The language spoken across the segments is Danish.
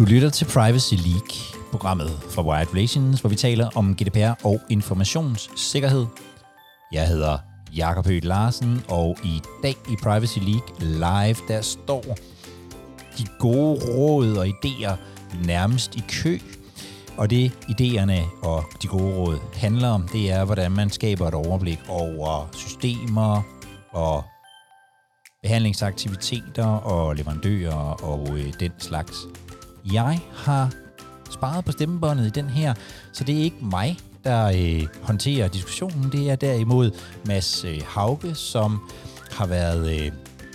Du lytter til Privacy League, programmet fra Wired Relations, hvor vi taler om GDPR og informationssikkerhed. Jeg hedder Jakob Høgh Larsen, og i dag i Privacy League live, der står de gode råd og idéer nærmest i kø. Og det idéerne og de gode råd handler om, det er, hvordan man skaber et overblik over systemer og behandlingsaktiviteter og leverandører og øh, den slags. Jeg har sparet på stemmebåndet i den her, så det er ikke mig, der øh, håndterer diskussionen. Det er derimod Mads øh, Hauge, som har været, øh,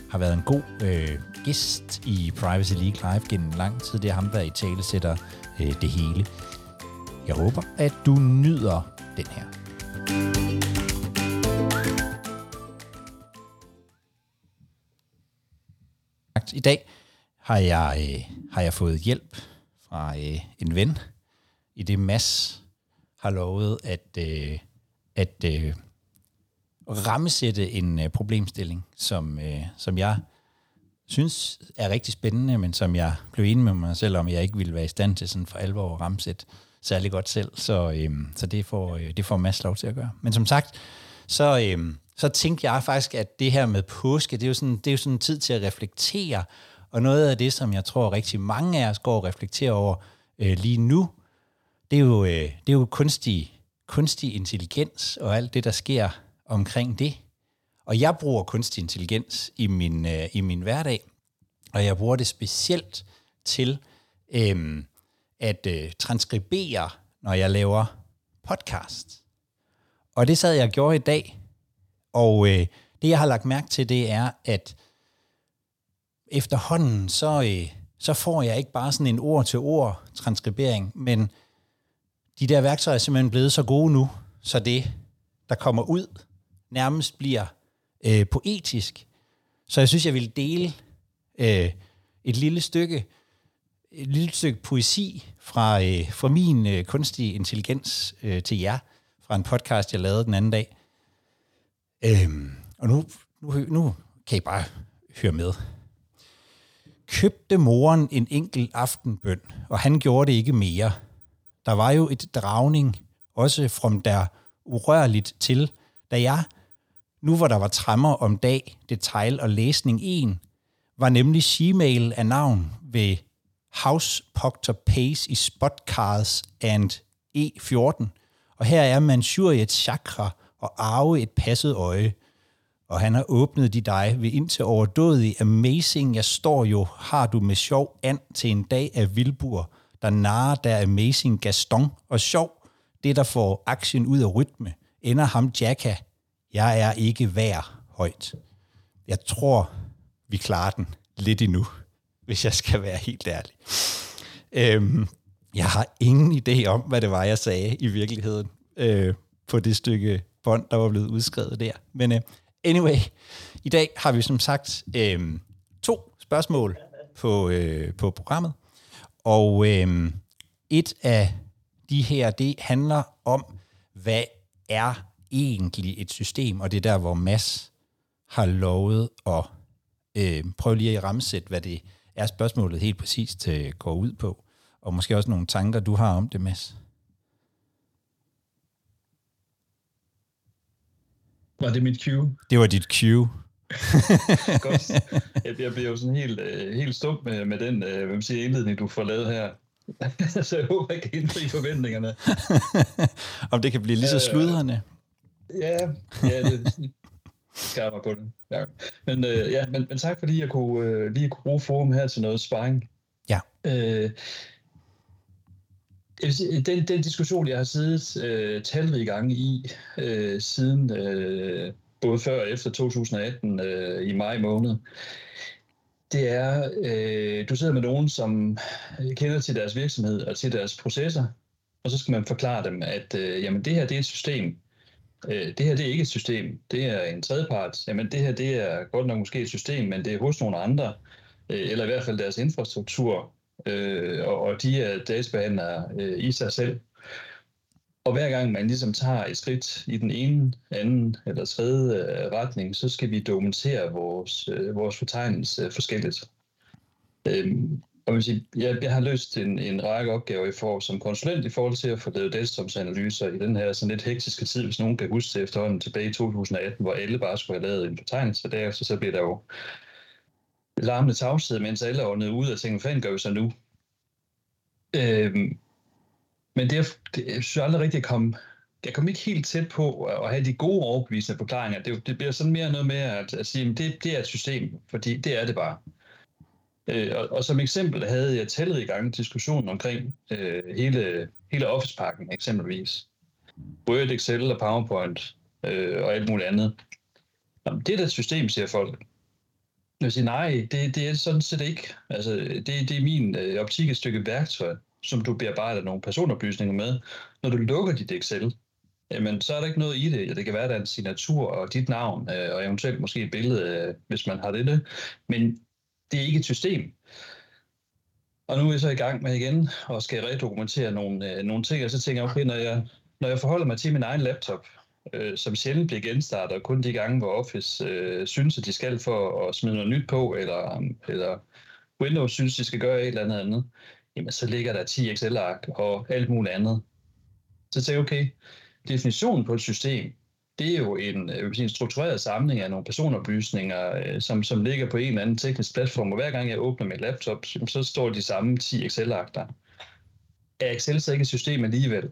har været en god øh, gæst i Privacy League Live gennem lang tid. Det er ham, der i tale sætter øh, det hele. Jeg håber, at du nyder den her. I dag har jeg, øh, har jeg fået hjælp fra øh, en ven, i det Mass har lovet at, øh, at øh, rammesætte en øh, problemstilling, som, øh, som jeg synes er rigtig spændende, men som jeg blev enig med mig selv om, jeg ikke ville være i stand til sådan for alvor at ramsætte særlig godt selv. Så, øh, så det, får, øh, det får Mads lov til at gøre. Men som sagt, så, øh, så tænkte jeg faktisk, at det her med påske, det er jo sådan, det er jo sådan en tid til at reflektere, og noget af det, som jeg tror rigtig mange af os går og reflekterer over øh, lige nu, det er jo, øh, det er jo kunstig, kunstig intelligens og alt det, der sker omkring det. Og jeg bruger kunstig intelligens i min, øh, i min hverdag, og jeg bruger det specielt til øh, at øh, transkribere, når jeg laver podcast. Og det sad jeg og gjorde i dag, og øh, det jeg har lagt mærke til, det er, at efterhånden, så, øh, så får jeg ikke bare sådan en ord-til-ord transkribering, men de der værktøjer er simpelthen blevet så gode nu, så det, der kommer ud, nærmest bliver øh, poetisk. Så jeg synes, jeg vil dele øh, et lille stykke et lille stykke poesi fra, øh, fra min øh, kunstige intelligens øh, til jer, fra en podcast, jeg lavede den anden dag. Øhm, og nu, nu, nu kan I bare høre med. Købte moren en enkelt aftenbøn, og han gjorde det ikke mere. Der var jo et dragning, også fra der urørligt til, da jeg, nu hvor der var trammer om dag, detail og læsning en, var nemlig Gmail af navn ved House Proctor Pace i Spotcards and E14. Og her er Manchuriet chakra og arve et passet øje. Og han har åbnet de dig ved indtil overdådig amazing. Jeg står jo, har du med sjov and til en dag af Vilbur, der narer der amazing Gaston. Og sjov, det der får aktien ud af rytme, ender ham Jacka. Jeg er ikke værd højt. Jeg tror, vi klarer den lidt endnu hvis jeg skal være helt ærlig. Øhm, jeg har ingen idé om, hvad det var, jeg sagde i virkeligheden øh, på det stykke bånd, der var blevet udskrevet der. Men øh, anyway, i dag har vi som sagt øh, to spørgsmål på, øh, på programmet. Og øh, et af de her, det handler om, hvad er egentlig et system, og det er der, hvor Mass har lovet at øh, prøve lige at ramsætte, hvad det er spørgsmålet helt præcist øh, går ud på? Og måske også nogle tanker, du har om det, Mads? Var det mit cue? Det var dit cue. Godt. Jeg bliver jo sådan helt, øh, helt stum med, med den øh, hvad man siger, indledning, du får lavet her. så jeg håber, jeg kan indfri forventningerne. Om det kan blive lige så sludrende. Ja, ja det, skærper på den. Ja. Men, øh, ja, men, men tak fordi jeg kunne, øh, lige kunne bruge forum her til noget sparring. Ja. Øh, Øh, den, den diskussion, jeg har siddet øh, talrige gange i øh, siden øh, både før og efter 2018 øh, i maj måned, det er, øh, du sidder med nogen, som kender til deres virksomhed og til deres processer, og så skal man forklare dem, at øh, jamen, det her det er et system, øh, det her det er ikke et system, det er en tredjepart. Jamen det her det er godt nok måske et system, men det er hos nogle andre, øh, eller i hvert fald deres infrastruktur, øh, og, og de er databehandlere øh, i sig selv. Og hver gang man ligesom tager et skridt i den ene, anden eller tredje øh, retning, så skal vi dokumentere vores, øh, vores fortegnelse forskelligt. Øhm, og vil jeg, jeg har løst en, en række opgaver i for, som konsulent i forhold til at få lavet datatomsanalyser i den her sådan lidt hektiske tid, hvis nogen kan huske det efterhånden tilbage i 2018, hvor alle bare skulle have lavet en fortegnelse. Derefter så bliver der jo larmende tavshed, mens alle åndede ud og tænkte, hvad fanden gør vi så nu? Øhm, men det, det, jeg synes aldrig rigtigt jeg kom, jeg kom ikke helt tæt på at have de gode overbevisende forklaringer. Det, det bliver sådan mere noget med at, at sige, at det, det er et system, fordi det er det bare. Øh, og, og som eksempel havde jeg talrige gange diskussionen omkring øh, hele, hele Office-pakken eksempelvis. Word, Excel og PowerPoint øh, og alt muligt andet. Jamen, det er da et system, siger folk. Jeg vil sige, nej, det, det er sådan set ikke. Altså, det, det er min øh, optik et stykke værktøj, som du bearbejder nogle personoplysninger med. Når du lukker dit Excel, jamen, så er der ikke noget i det. Det kan være, at der er en signatur og dit navn, øh, og eventuelt måske et billede, øh, hvis man har det. Men det er ikke et system. Og nu er jeg så i gang med igen og skal redokumentere nogle, øh, nogle ting, og så tænker jeg, okay, når jeg, når jeg forholder mig til min egen laptop, øh, som sjældent bliver genstartet, og kun de gange, hvor Office øh, synes, at de skal for at smide noget nyt på, eller, eller Windows synes, de skal gøre et eller andet andet, jamen så ligger der 10 Excel-ark og alt muligt andet. Så tænker okay, definitionen på et system, det er jo en, øh, en struktureret samling af nogle personoplysninger, øh, som, som ligger på en eller anden teknisk platform, og hver gang jeg åbner min laptop, så står de samme 10 Excel-akter. Er Excel så ikke et system alligevel?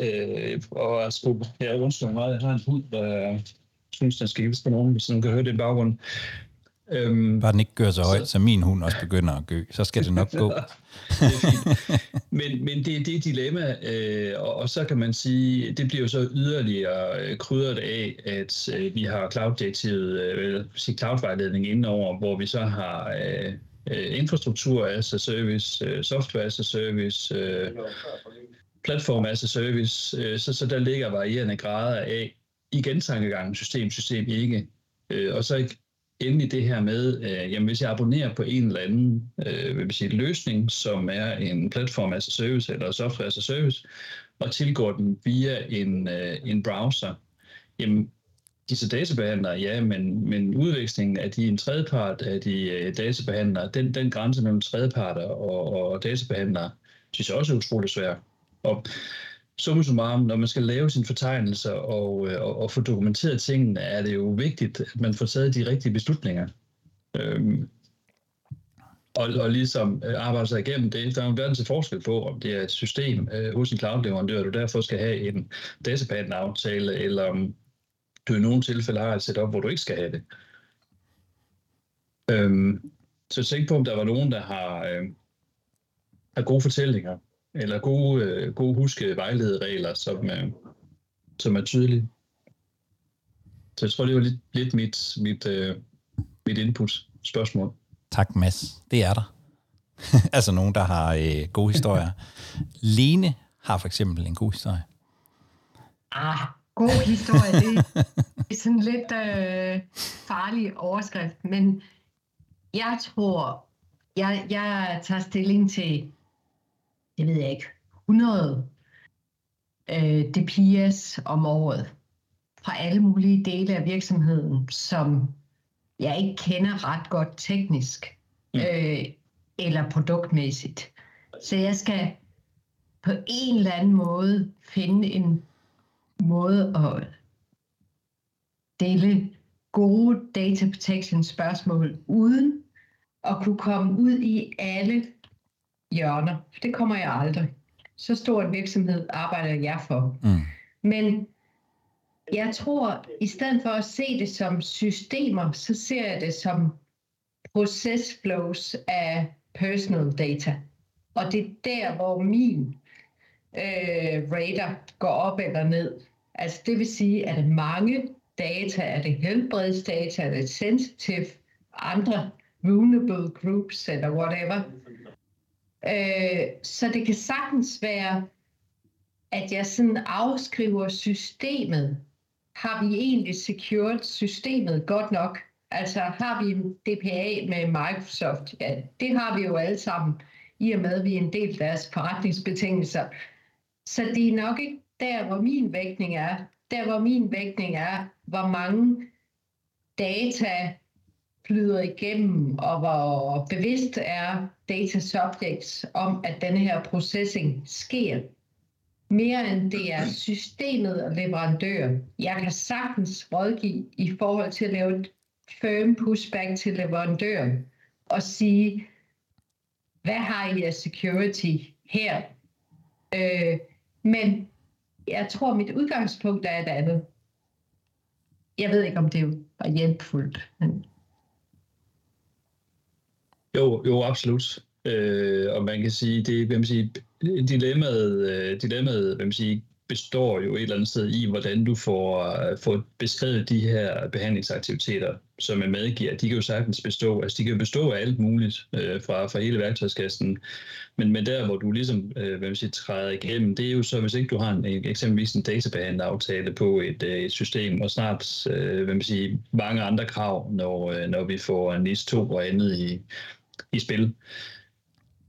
Øh, og altså, jeg undskylder meget, jeg har en hund, der synes, den skal hilse på nogen, hvis nogen kan høre det i baggrunden. Øhm, Bare den ikke gør så højt, så, så min hund også begynder at gø, så skal det nok gå. det men, men det, det er et dilemma, øh, og, og så kan man sige, det bliver jo så yderligere øh, krydret af, at øh, vi har cloud-direktivet, øh, cloud-vejledning indenover, hvor vi så har øh, øh, infrastruktur as a service, øh, software as a service, øh, platform as a service, øh, så, så der ligger varierende grader af, igen tankegangen system, system ikke. Øh, og så endelig det her med, øh, jamen hvis jeg abonnerer på en eller anden øh, vil sige, løsning, som er en platform as a service eller software as a service, og tilgår den via en, øh, en browser, jamen disse databehandlere, ja, men, men udvekslingen af de en tredjepart af de øh, databehandlere, den, den grænse mellem tredjeparter og, og databehandlere, synes jeg også er utrolig svær. Og summa summarum, når man skal lave sine fortegnelser og, øh, og, og få dokumenteret tingene, er det jo vigtigt, at man får taget de rigtige beslutninger. Øhm, og, og ligesom øh, arbejde sig igennem det. Der er jo verden til forskel på, om det er et system øh, hos en cloud-leverandør, du derfor skal have en datapatent-aftale, eller om du i nogle tilfælde har et setup, hvor du ikke skal have det. Øhm, så tænk på, om der var nogen, der har, øh, har gode fortællinger eller gode, øh, gode huske vejlederegler, som, som er tydelige. Så jeg tror, det var lidt, lidt mit, mit, øh, mit input-spørgsmål. Tak, Mads. Det er der. altså nogen, der har øh, gode historier. Lene har for eksempel en god historie. Ah, god historie. Det, det er sådan lidt øh, farlig overskrift, men jeg tror, jeg, jeg tager stilling til det ved jeg ikke, 100 øh, DPS om året fra alle mulige dele af virksomheden, som jeg ikke kender ret godt teknisk mm. øh, eller produktmæssigt. Så jeg skal på en eller anden måde finde en måde at dele gode data protection spørgsmål uden at kunne komme ud i alle hjørner. Det kommer jeg aldrig. Så stor en virksomhed arbejder jeg for. Mm. Men jeg tror, i stedet for at se det som systemer, så ser jeg det som procesflows af personal data. Og det er der, hvor min øh, radar går op eller ned. Altså det vil sige, at mange data, er det helbredsdata, er det sensitive, andre vulnerable groups eller whatever, Øh, så det kan sagtens være, at jeg sådan afskriver systemet. Har vi egentlig secured systemet godt nok? Altså har vi en DPA med Microsoft? Ja, det har vi jo alle sammen, i og med at vi er en del af deres forretningsbetingelser. Så det er nok ikke der, hvor min vægtning er. Der, hvor min vægtning er, hvor mange data flyder igennem, og hvor bevidst er data subjects om, at denne her processing sker. Mere end det er systemet og leverandøren. Jeg kan sagtens rådgive i forhold til at lave et firm pushback til leverandøren og sige, hvad har I af security her? Øh, men jeg tror, mit udgangspunkt er et andet. Jeg ved ikke, om det var hjælpfuldt. Men... Jo, jo, absolut. Øh, og man kan sige, det hvad man sige, dilemmaet, øh, dilemmaet hvad man sige, består jo et eller andet sted i, hvordan du får, øh, får beskrevet de her behandlingsaktiviteter, som er medgiver. De kan jo sagtens bestå, altså de kan jo bestå af alt muligt øh, fra, fra hele værktøjskassen, men, men der, hvor du ligesom øh, hvad man siger, træder igennem, det er jo så, hvis ikke du har en, eksempelvis en databehandleraftale på et, øh, et system, og snart øh, hvad man siger, mange andre krav, når, øh, når vi får en NIS 2 og andet i, i spil.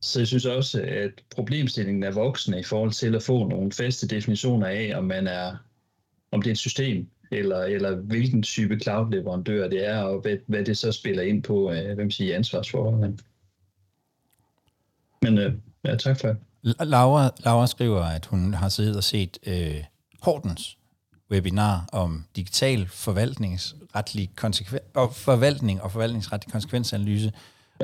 Så jeg synes også, at problemstillingen er voksende i forhold til at få nogle faste definitioner af, om man er, om det er et system, eller, eller hvilken type cloud-leverandør det er, og hvad, hvad det så spiller ind på, øh, hvem siger ansvarsforholdene. Men øh, ja, tak for det. Laura, Laura skriver, at hun har siddet og set øh, Hortens webinar om digital forvaltningsretlig konsekven- og forvaltning og forvaltningsretlig konsekvensanalyse,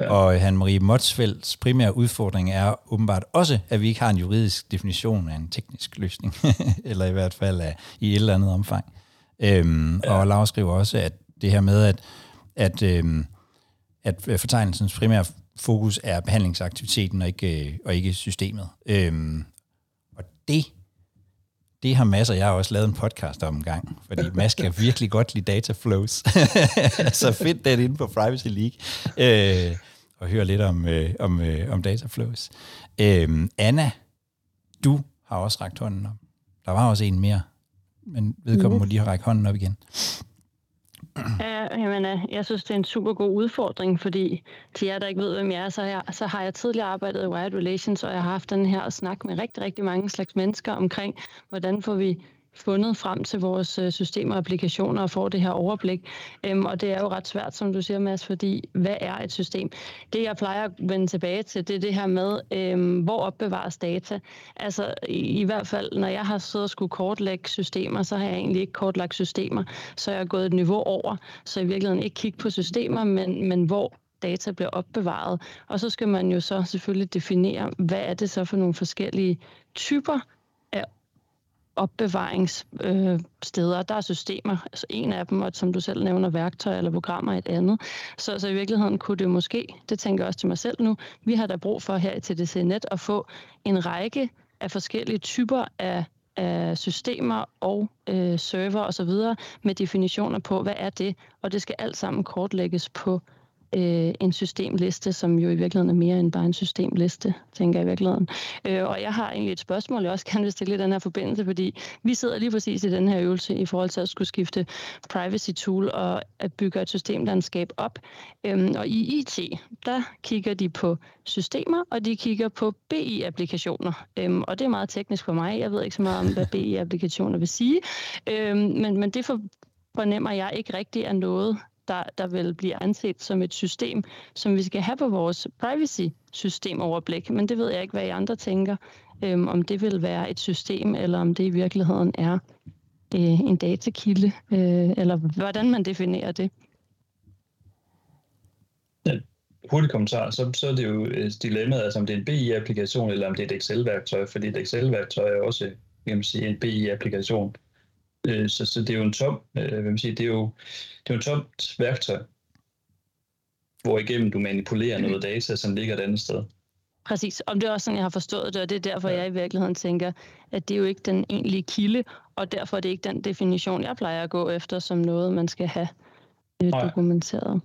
Ja. Og Anne-Marie Motsfelds primære udfordring er åbenbart også, at vi ikke har en juridisk definition af en teknisk løsning, eller i hvert fald af, i et eller andet omfang. Øhm, ja. Og Laura skriver også, at det her med, at, at, øhm, at fortegnelsens primære fokus er behandlingsaktiviteten og ikke, og ikke systemet. Øhm, og det det har Mads og jeg også lavet en podcast om en gang, fordi Mads kan virkelig godt lide data flows. så find den inde på Privacy League øh, og hør lidt om, øh, om, øh, om data flows. Øh, Anna, du har også rækket hånden op. Der var også en mere, men vedkommende mm. må lige have rækket hånden op igen. Ja, jamen, øh, jeg synes, det er en super god udfordring, fordi til jer, der ikke ved, hvem jeg er, så, jeg, så har jeg tidligere arbejdet i Wired Relations, og jeg har haft den her snak med rigtig, rigtig mange slags mennesker omkring, hvordan får vi fundet frem til vores øh, systemer og applikationer og får det her overblik. Øhm, og det er jo ret svært, som du siger, Mads, fordi hvad er et system? Det, jeg plejer at vende tilbage til, det er det her med, øhm, hvor opbevares data. Altså i, i hvert fald, når jeg har siddet og skulle kortlægge systemer, så har jeg egentlig ikke kortlagt systemer, så jeg er gået et niveau over, så i virkeligheden ikke kigge på systemer, men, men hvor data bliver opbevaret. Og så skal man jo så selvfølgelig definere, hvad er det så for nogle forskellige typer opbevaringssteder. Øh, der er systemer, altså en af dem, og som du selv nævner, værktøjer eller programmer et andet. Så, så i virkeligheden kunne det måske, det tænker jeg også til mig selv nu, vi har da brug for her i TDC Net at få en række af forskellige typer af af systemer og øh, server osv. med definitioner på, hvad er det, og det skal alt sammen kortlægges på øh, en systemliste, som jo i virkeligheden er mere end bare en systemliste, tænker jeg i virkeligheden. Øh, og jeg har egentlig et spørgsmål, jeg også gerne vil stille i den her forbindelse, fordi vi sidder lige præcis i den her øvelse i forhold til at skulle skifte privacy tool og at bygge et systemlandskab op. Øhm, og i IT, der kigger de på systemer, og de kigger på BI-applikationer. Øhm, og det er meget teknisk for mig. Jeg ved ikke så meget om, hvad BI-applikationer vil sige. Øhm, men, men det for, fornemmer jeg ikke rigtig er noget, der, der vil blive anset som et system, som vi skal have på vores privacy-systemoverblik. Men det ved jeg ikke, hvad I andre tænker, øhm, om det vil være et system, eller om det i virkeligheden er øh, en datakilde, øh, eller hvordan man definerer det. Ja, hurtig kommentar, så, så er det jo øh, et dilemma, altså om det er en BI-applikation, eller om det er et Excel-værktøj, fordi et Excel-værktøj er også kan man sige, en BI-applikation. Øh, så, så det er jo en tom, øh, hvad man siger, det er jo, det er jo en tomt værktøj, hvor igennem du manipulerer noget data, som ligger et andet sted. Præcis, om det er også sådan, jeg har forstået det, og det er derfor, ja. jeg i virkeligheden tænker, at det er jo ikke den egentlige kilde, og derfor er det ikke den definition, jeg plejer at gå efter, som noget, man skal have øh, dokumenteret.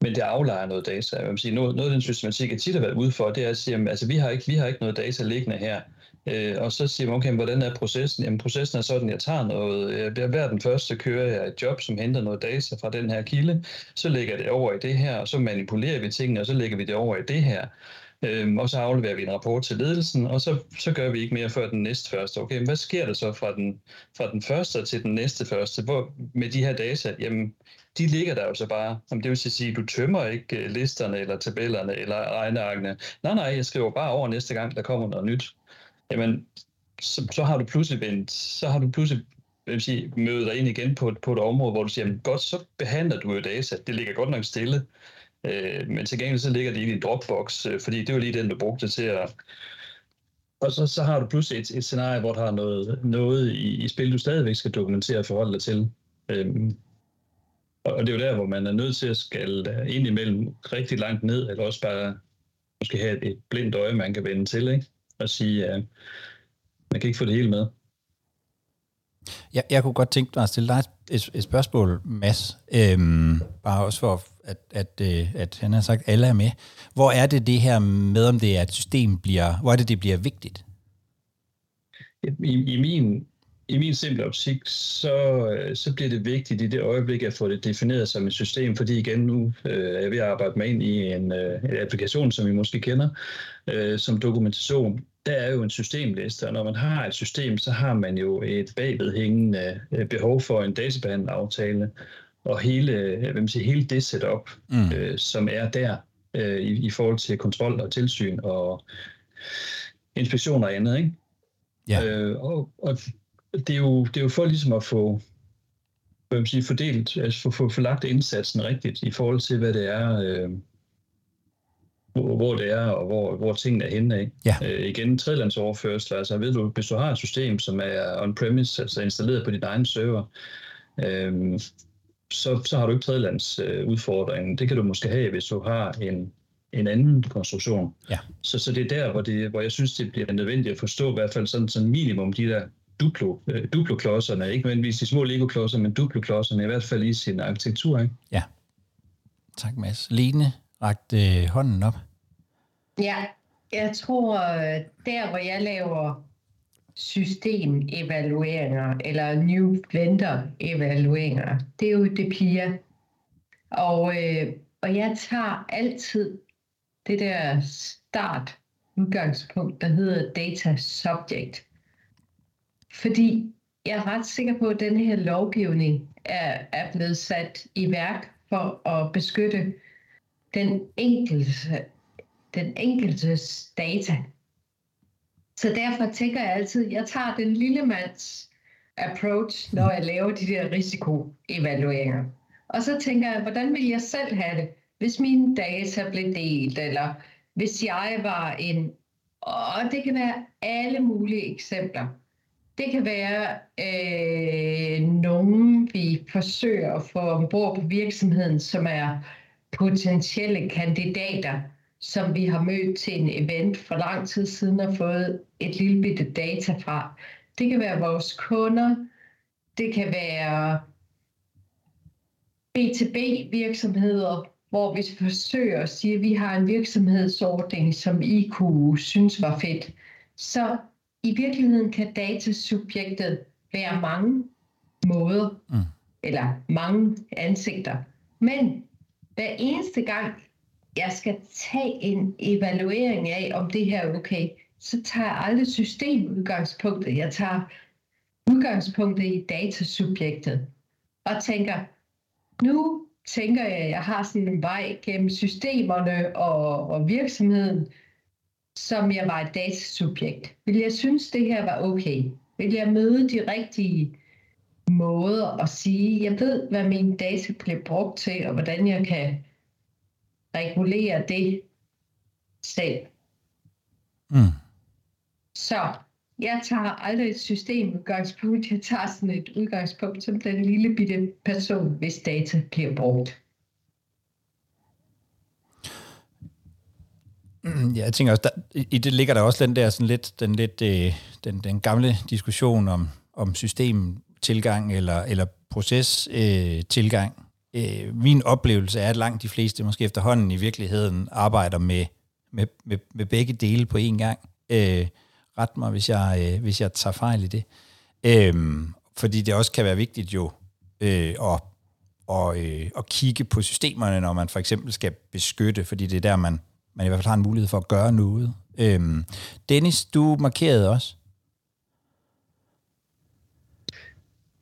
Men det aflejer noget data. Jeg vil sige, noget, noget af den systematik, jeg tit har været ude for, det er at sige, at altså, vi, har ikke, vi har ikke noget data liggende her. Øh, og så siger man, okay, hvordan er processen? Jamen processen er sådan, at jeg tager noget, øh, jeg, hver den første kører jeg et job, som henter noget data fra den her kilde, så lægger det over i det her, og så manipulerer vi tingene, og så lægger vi det over i det her. Øhm, og så afleverer vi en rapport til ledelsen, og så, så gør vi ikke mere før den næste første. Okay, men hvad sker der så fra den, fra den første til den næste første? Hvor, med de her data, jamen, de ligger der jo så bare. Jamen, det vil sige, at du tømmer ikke øh, listerne, eller tabellerne, eller regnearkene. Nej, nej, jeg skriver bare over næste gang, der kommer noget nyt. Jamen, så, så har du pludselig vendt, så har du pludselig vil sige, møde dig ind igen på, på et område, hvor du siger, jamen, godt, så behandler du jo data. Det ligger godt nok stille. Øh, men til gengæld så ligger det i din Dropbox, øh, fordi det var lige den, du brugte til at... Og så, så har du pludselig et, et scenarie, hvor der er noget, noget i, i spil, du stadigvæk skal dokumentere og forholde dig til. Øhm, og det er jo der, hvor man er nødt til at skal ind imellem rigtig langt ned, eller også bare måske have et, blindt øje, man kan vende til, ikke? og sige, at man kan ikke få det hele med. Jeg, jeg kunne godt tænke mig at stille dig et, et spørgsmål, Mads. Øhm, bare også for, at, at, øh, at han har sagt, at alle er med. Hvor er det det her med, om det er et system bliver, hvor er det, det bliver vigtigt? I, i min i min simple optik, så, så bliver det vigtigt i det øjeblik at få det defineret som et system, fordi igen nu øh, er jeg ved at arbejde med ind i en, øh, en applikation, som I måske kender, øh, som dokumentation. Der er jo en systemliste, og når man har et system, så har man jo et bagvedhængende øh, behov for en databehandleraftale, og hele, hvad man siger, hele det setup, mm. øh, som er der øh, i, i forhold til kontrol og tilsyn og inspektioner og andet. Ikke? Ja. Øh, og, og det, er jo, det er jo for ligesom at få hvad man sige, fordelt, altså få, få, få lagt indsatsen rigtigt i forhold til, hvad det er, øh, hvor, hvor det er, og hvor, hvor tingene er henne af. Ja. Øh, igen, tredjelandsoverførsel, altså ved du, hvis du har et system, som er on-premise, altså installeret på din egen server, øh, så, så har du ikke tredjelands øh, udfordring. Det kan du måske have, hvis du har en, en anden konstruktion. Ja. Så, så det er der, hvor, det, hvor jeg synes, det bliver nødvendigt at forstå i hvert fald sådan, sådan minimum de der duplo, øh, duplo-klodserne, ikke nødvendigvis de små Lego-klodser, men duplo-klodserne, i hvert fald i sin arkitektur. Ikke? Ja. Tak, Mads. Lene rakte øh, hånden op. Ja, jeg tror, øh, der hvor jeg laver systemevalueringer eller new vendor evalueringer, det er jo det PIA. Og, øh, og jeg tager altid det der start udgangspunkt, der hedder data subject. Fordi jeg er ret sikker på, at den her lovgivning er, er blevet sat i værk for at beskytte den enkelte, den enkeltes data. Så derfor tænker jeg altid, at jeg tager den lille mands approach, når jeg laver de der risikoevalueringer. Og så tænker jeg, hvordan vil jeg selv have det, hvis mine data blev delt, eller hvis jeg var en... Og det kan være alle mulige eksempler. Det kan være øh, nogen, vi forsøger at få ombord på virksomheden, som er potentielle kandidater, som vi har mødt til en event for lang tid siden og fået et lille bitte data fra. Det kan være vores kunder, det kan være B2B-virksomheder, hvor vi forsøger at sige, at vi har en virksomhedsordning, som I kunne synes var fedt. Så i virkeligheden kan datasubjektet være mange måder, mm. eller mange ansigter. Men hver eneste gang, jeg skal tage en evaluering af, om det her er okay, så tager jeg aldrig systemudgangspunktet. Jeg tager udgangspunktet i datasubjektet og tænker, nu tænker jeg, at jeg har sådan en vej gennem systemerne og, og virksomheden, som jeg var et datasubjekt, vil jeg synes, det her var okay? Vil jeg møde de rigtige måder at sige, jeg ved, hvad min data bliver brugt til, og hvordan jeg kan regulere det selv. Mm. Så jeg tager aldrig et system udgangspunkt. Jeg tager sådan et udgangspunkt som den lille bitte person, hvis data bliver brugt. ja, jeg tænker også, der, i det ligger der også den der sådan lidt, den, lidt, øh, den, den gamle diskussion om, om systemtilgang eller, eller procestilgang. Øh, øh, min oplevelse er, at langt de fleste måske efterhånden i virkeligheden arbejder med, med, med, med begge dele på én gang. Øh, ret mig, hvis jeg, øh, hvis jeg tager fejl i det. Øh, fordi det også kan være vigtigt jo øh, at, og, øh, at kigge på systemerne, når man for eksempel skal beskytte, fordi det er der, man man i hvert fald har en mulighed for at gøre noget. Øhm, Dennis, du markerede også.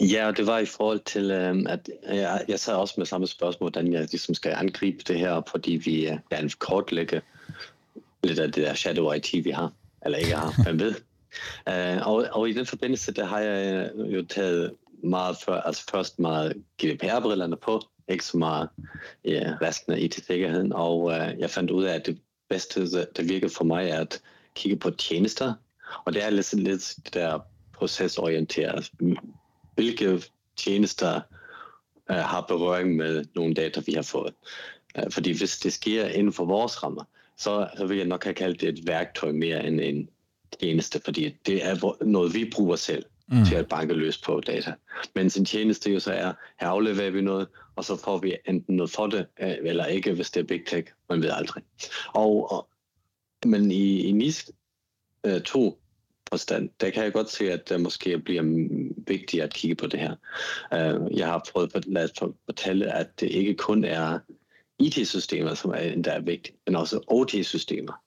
Ja, det var i forhold til, øhm, at jeg, jeg sad også med samme spørgsmål, hvordan jeg ligesom skal angribe det her, fordi vi gerne kortlægge lidt af det der shadow IT, vi har, eller ikke har, hvem ved. Uh, og, og i den forbindelse, der har jeg jo taget meget før, altså først meget GDPR-brillerne på, ikke så meget ja, resten af IT-sikkerheden, og uh, jeg fandt ud af, at det bedste, der virker for mig, er at kigge på tjenester, og det er lidt, lidt der procesorienteret. Hvilke tjenester uh, har berøring med nogle data, vi har fået. Uh, fordi hvis det sker inden for vores rammer, så, så vil jeg nok have kaldt det et værktøj mere end en tjeneste, fordi det er noget, vi bruger selv mm. til at banke løs på data. Men sin tjeneste jo så er, her afleverer vi noget, og så får vi enten noget for det, øh, eller ikke, hvis det er big tech. Man ved aldrig. Og, og men i, i NIS uh, øh, 2 forstand, der kan jeg godt se, at det måske bliver vigtigt at kigge på det her. Øh, jeg har prøvet at lade fortælle, at det ikke kun er IT-systemer, som er, der er vigtigt, men også OT-systemer.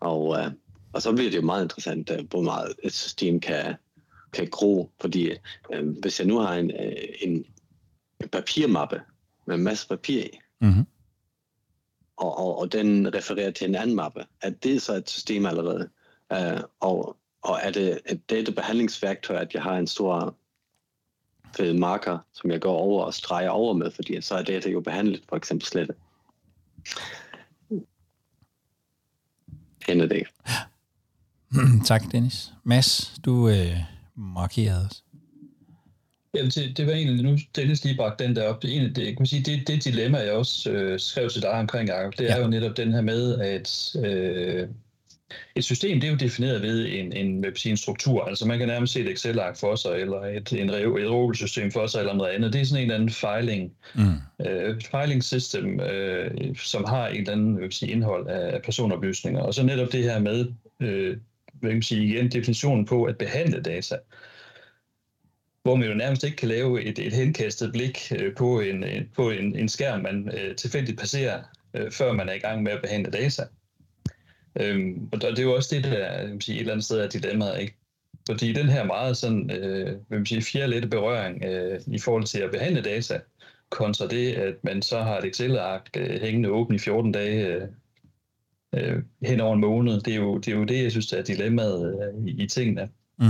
Og, øh, og så bliver det jo meget interessant, øh, hvor meget et system kan, kan gro, fordi uh, hvis jeg nu har en, en papirmappe med en masse papir i, mm-hmm. og, og, og den refererer til en anden mappe, er det så et system allerede? Uh, og, og er det et databehandlingsværktøj, at jeg har en stor fed marker, som jeg går over og streger over med, fordi så er data jo behandlet, for eksempel slet. Kender det tak, Dennis. Mads, du øh, markerede os. Jamen, det, det var egentlig, nu Dennis lige bragt den der op, det, en, det, jeg kan sige, det, det dilemma, jeg også øh, skrev til dig omkring, Jacob, det ja. er jo netop den her med, at øh, et system, det er jo defineret ved en, en, en struktur. Altså man kan nærmest se et Excel-ark for sig, eller et, en, et system for sig, eller noget andet. Det er sådan en eller anden filing, mm. øh, filing system, øh, som har en eller anden sige, indhold af personoplysninger. Og så netop det her med, øh, hvad kan man sige, igen, definitionen på at behandle data hvor man jo nærmest ikke kan lave et, et henkastet blik øh, på en, på en, en skærm, man øh, tilfældigt passerer, øh, før man er i gang med at behandle data. Øhm, og det er jo også det, der man sige, et eller andet sted er dilemmaet, ikke? Fordi den her meget sådan, øh, vil man sige, fjerlette berøring øh, i forhold til at behandle data, kontra det, at man så har et Excel-ark øh, hængende åben i 14 dage øh, øh, hen over en måned, det er jo det, er jo det jeg synes, er dilemmaet øh, i, i tingene. Mm.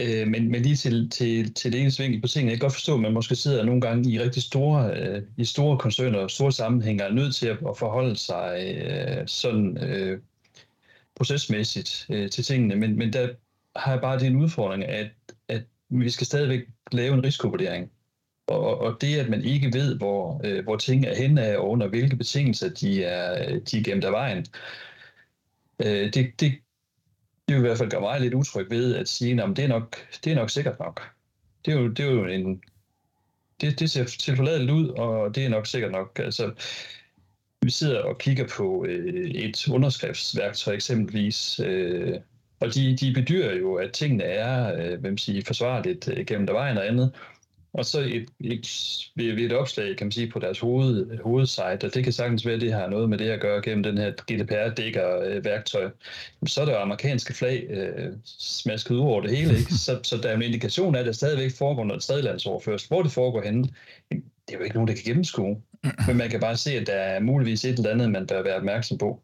Øh, men, men lige til, til, til det eneste vinkel på tingene, jeg kan godt forstå, at man måske sidder nogle gange i rigtig store, øh, i store koncerner og store sammenhænge, er nødt til at, at forholde sig øh, sådan øh, procesmæssigt øh, til tingene. Men, men der har jeg bare den udfordring, at, at vi skal stadigvæk lave en risikovurdering. Og, og det, at man ikke ved, hvor, øh, hvor ting er henne og under hvilke betingelser de er, øh, de er gemt af vejen, øh, det, det, det vil i hvert fald gøre mig lidt utryg ved at sige, at det er nok, det er nok sikkert nok. Det er jo, det er jo en... Det, det ser tilforladeligt ud, og det er nok sikkert nok. Altså, vi sidder og kigger på øh, et underskriftsværktøj eksempelvis, øh, og de, de bedyrer jo, at tingene er øh, hvem siger, forsvarligt øh, gennem der vejen og andet. Og så et, et, ved et opslag, kan man sige, på deres hoved, hovedsite, og det kan sagtens være, at det har noget med det at gøre gennem den her GDPR-dækker-værktøj. Så er der amerikanske flag øh, smasket ud over det hele, ikke? Så, så der er en indikation af, at der stadigvæk foregår noget tredjelandsoverførsel. Hvor det foregår henne, det er jo ikke nogen, der kan gennemskue. Men man kan bare se, at der er muligvis et eller andet, man bør være opmærksom på.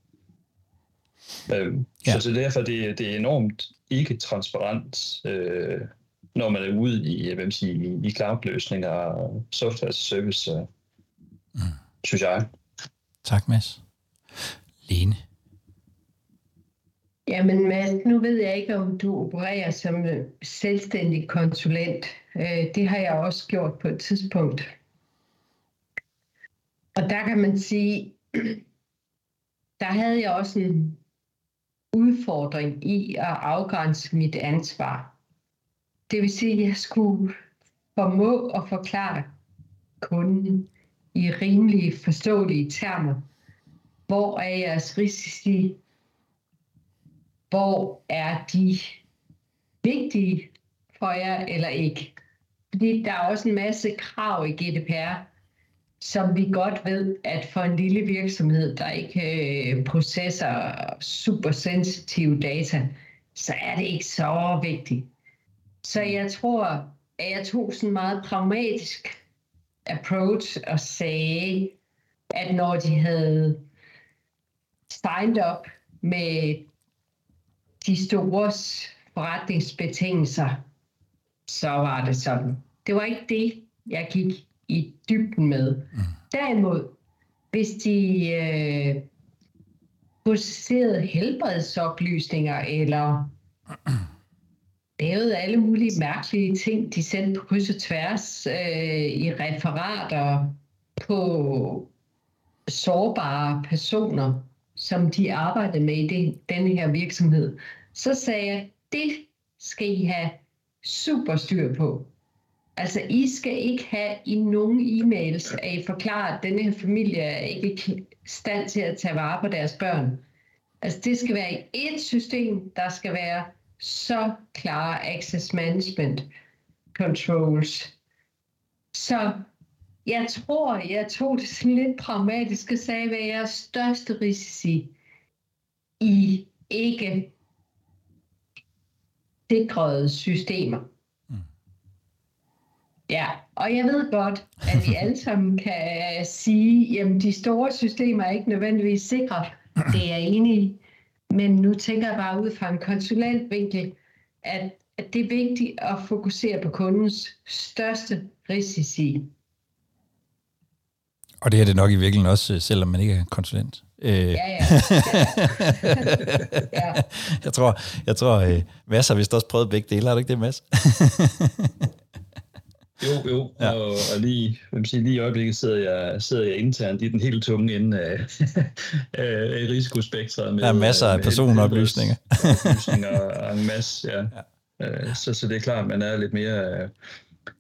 Øh, ja. Så, så derfor det, det er enormt ikke transparent øh, når man er ude i, hvad sige, i, i cloud-løsninger og software service, mm. synes jeg. Tak, Mads. Lene? Jamen Mads, nu ved jeg ikke, om du opererer som selvstændig konsulent. Øh, det har jeg også gjort på et tidspunkt. Og der kan man sige, der havde jeg også en udfordring i at afgrænse mit ansvar. Det vil sige, at jeg skulle formå at forklare kunden i rimelige, forståelige termer, hvor er jeres risici, hvor er de vigtige for jer eller ikke. Fordi der er også en masse krav i GDPR, som vi godt ved, at for en lille virksomhed, der ikke øh, processer super sensitive data, så er det ikke så vigtigt. Så jeg tror, at jeg tog sådan en meget pragmatisk approach og sagde, at når de havde signed up med de store forretningsbetingelser, så var det sådan. Det var ikke det, jeg gik i dybden med. Mm. Derimod, hvis de øh, processerede helbredsoplysninger eller lavede alle mulige mærkelige ting, de sendte på kryds og tværs øh, i referater på sårbare personer, som de arbejdede med i det, den her virksomhed, så sagde jeg, det skal I have super styr på. Altså, I skal ikke have i nogen e-mails, at I forklarer, at denne her familie er ikke i stand til at tage vare på deres børn. Altså, det skal være i et system, der skal være så klare access management controls. Så jeg tror, jeg tog det sådan lidt pragmatisk og sagde, hvad er største risici i ikke sikrede systemer. Mm. Ja, og jeg ved godt, at vi alle sammen kan sige, at de store systemer er ikke nødvendigvis sikre. Det er jeg enig i. Men nu tænker jeg bare ud fra en konsulentvinkel, at, at det er vigtigt at fokusere på kundens største risici. Og det er det nok i virkeligheden også, selvom man ikke er konsulent. Øh. Ja, ja. ja. jeg tror, jeg tror øh, Mads har vist også prøvet begge dele, har du ikke det, Mads? Jo, jo, ja. og, og lige, vil sige, lige i øjeblikket sidder jeg, sidder jeg internt i den helt tunge ende af, af risikospektret. Med, der er masser af personoplysninger. oplysninger og en masse, ja. ja. Øh, så, så det er klart, at man er lidt mere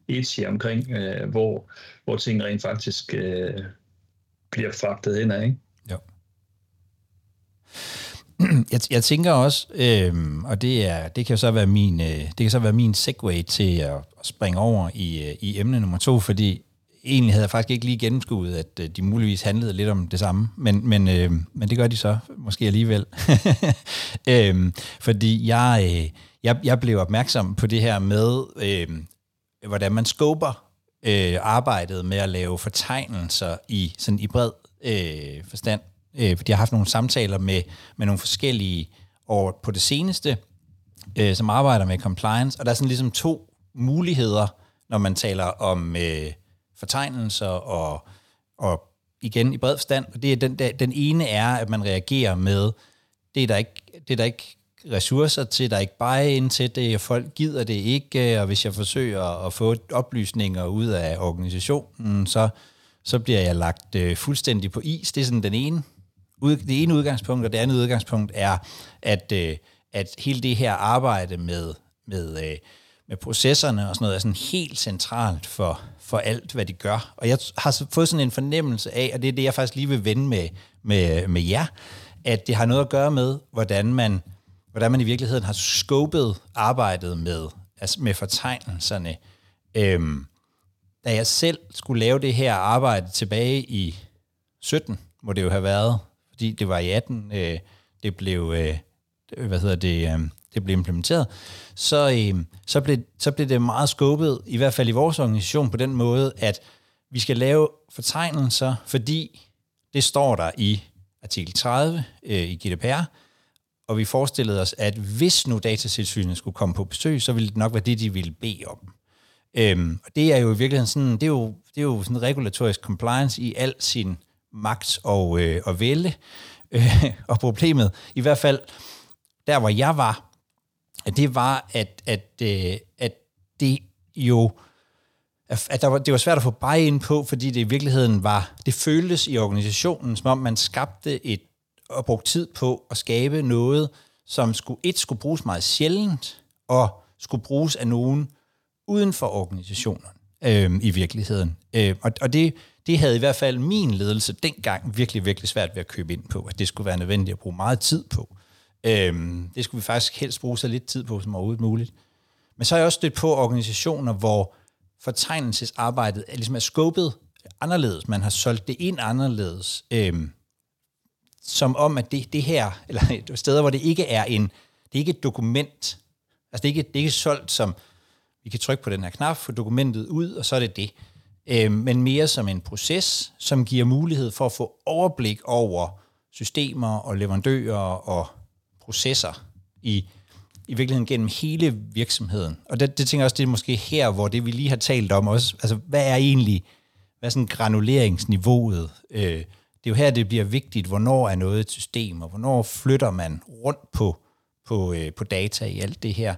edgy omkring, øh, hvor, hvor ting rent faktisk øh, bliver fragtet ind af, ikke? Jo. Jeg, jeg tænker også, øhm, og det er det kan så være min øh, det kan så være min segue til at, at springe over i, øh, i emne nummer to, fordi egentlig havde jeg faktisk ikke lige gennemskuet, at øh, de muligvis handlede lidt om det samme, men, men, øh, men det gør de så måske alligevel. øhm, fordi jeg, øh, jeg, jeg blev opmærksom på det her med, øh, hvordan man skober øh, arbejdet med at lave fortegnelser i, sådan i bred øh, forstand. Øh, fordi jeg har haft nogle samtaler med, med nogle forskellige år på det seneste, øh, som arbejder med compliance, og der er sådan ligesom to muligheder, når man taler om øh, fortegnelser og, og igen i bred forstand. Det er den, den ene er, at man reagerer med, det er der ikke, det er der ikke ressourcer til, der er ikke bare ind til det, og folk gider det ikke, og hvis jeg forsøger at få oplysninger ud af organisationen, så, så bliver jeg lagt øh, fuldstændig på is. Det er sådan den ene, ud, det ene udgangspunkt, og det andet udgangspunkt er, at, øh, at hele det her arbejde med, med, øh, med processerne og sådan noget er sådan helt centralt for, for alt, hvad de gør. Og jeg har fået sådan en fornemmelse af, og det er det, jeg faktisk lige vil vende med, med, med jer, at det har noget at gøre med, hvordan man hvordan man i virkeligheden har skåbet arbejdet med, altså med fortegnelserne. Øhm, da jeg selv skulle lave det her arbejde tilbage i 17, må det jo have været, fordi det var i 18, øh, det blev, øh, hvad hedder det, øh, det blev implementeret, så, øh, så, blev, så blev det meget skubbet, i hvert fald i vores organisation, på den måde, at vi skal lave fortegnelser, fordi det står der i artikel 30 øh, i GDPR, og vi forestillede os, at hvis nu datatilsynet skulle komme på besøg, så ville det nok være det, de ville bede om. Øhm, og det er jo i virkeligheden sådan, det er jo, det er jo sådan regulatorisk compliance i al sin magt og, øh, og vælge. Øh, og problemet, i hvert fald der, hvor jeg var, det var, at, at, øh, at det jo at der var, det var svært at få bare ind på, fordi det i virkeligheden var, det føltes i organisationen, som om man skabte et og brugte tid på at skabe noget, som skulle, et skulle bruges meget sjældent, og skulle bruges af nogen uden for organisationen øh, i virkeligheden. Øh, og og det, det havde i hvert fald min ledelse dengang virkelig, virkelig svært ved at købe ind på, at det skulle være nødvendigt at bruge meget tid på. Øhm, det skulle vi faktisk helst bruge så lidt tid på som overhovedet muligt. Men så har jeg også stødt på organisationer, hvor fortegnelsesarbejdet er, ligesom er skubbet anderledes. Man har solgt det ind anderledes. Øhm, som om, at det, det her, eller steder, hvor det ikke er en, det er ikke et dokument, altså det er ikke, det er ikke solgt som, vi kan trykke på den her knap, få dokumentet ud, og så er det det øh, men mere som en proces, som giver mulighed for at få overblik over systemer og leverandører og processer i, i virkeligheden gennem hele virksomheden. Og det, det tænker jeg også, det er måske her, hvor det vi lige har talt om også, altså hvad er egentlig, hvad er sådan granuleringsniveauet? Øh, det er jo her, det bliver vigtigt, hvornår er noget et system, og hvornår flytter man rundt på, på, øh, på data i alt det her.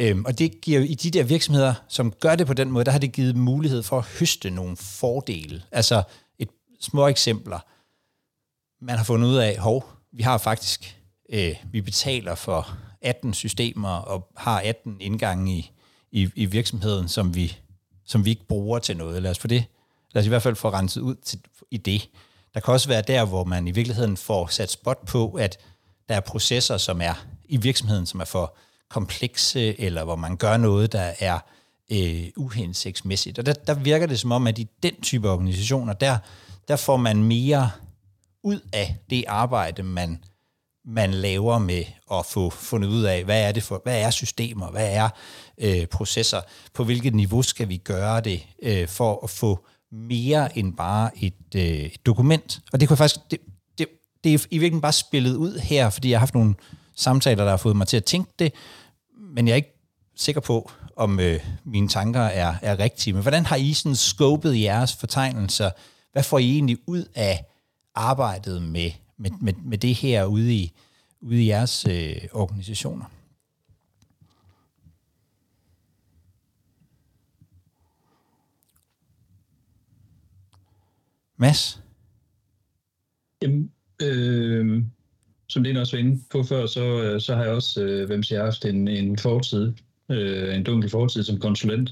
Øhm, og det giver i de der virksomheder, som gør det på den måde, der har det givet mulighed for at høste nogle fordele. Altså et små eksempler. Man har fundet ud af, hov, vi har faktisk, øh, vi betaler for 18 systemer og har 18 indgange i, i, i virksomheden, som vi, som vi ikke bruger til noget. Lad os, få det, lad os i hvert fald få renset ud til, i det. Der kan også være der, hvor man i virkeligheden får sat spot på, at der er processer, som er i virksomheden, som er for komplekse, eller hvor man gør noget, der er øh, uhensigtsmæssigt. Og der, der virker det som om, at i den type organisationer, der, der får man mere ud af det arbejde, man, man laver med at få fundet ud af, hvad er det for, hvad er systemer, hvad er øh, processer, på hvilket niveau skal vi gøre det, øh, for at få mere end bare et, øh, et dokument. Og det kunne faktisk, det, det, det er i virkeligheden bare spillet ud her, fordi jeg har haft nogle samtaler, der har fået mig til at tænke det, men jeg er ikke sikker på, om øh, mine tanker er, er rigtige. Men hvordan har I sådan scopet jeres fortegnelser? Hvad får I egentlig ud af arbejdet med, med, med, med det her ude i, ude i jeres øh, organisationer? Mads? Jamen, øh, som Lene også var inde på før, så, øh, så har jeg også, øh, hvem siger, haft en, en fortid, øh, en dunkel fortid som konsulent.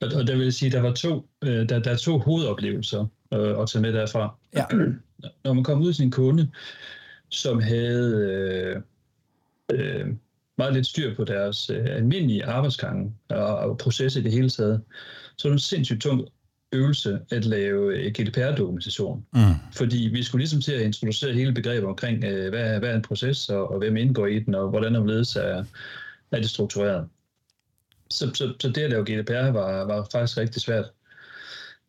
Og, og der vil jeg sige, der var to, øh, der, der er to hovedoplevelser øh, at tage med derfra. Ja. Når man kom ud til en kunde, som havde øh, øh, meget lidt styr på deres øh, almindelige arbejdsgange og, og processer i det hele taget, så er det sindssygt tung øvelse at lave øh, GDPR-dokumentation. Mm. Fordi vi skulle ligesom til at introducere hele begrebet omkring, øh, hvad, hvad er en proces, og, og hvem indgår i den, og hvordan omledes er, er det struktureret. Så, så, så det at lave GDPR var, var faktisk rigtig svært.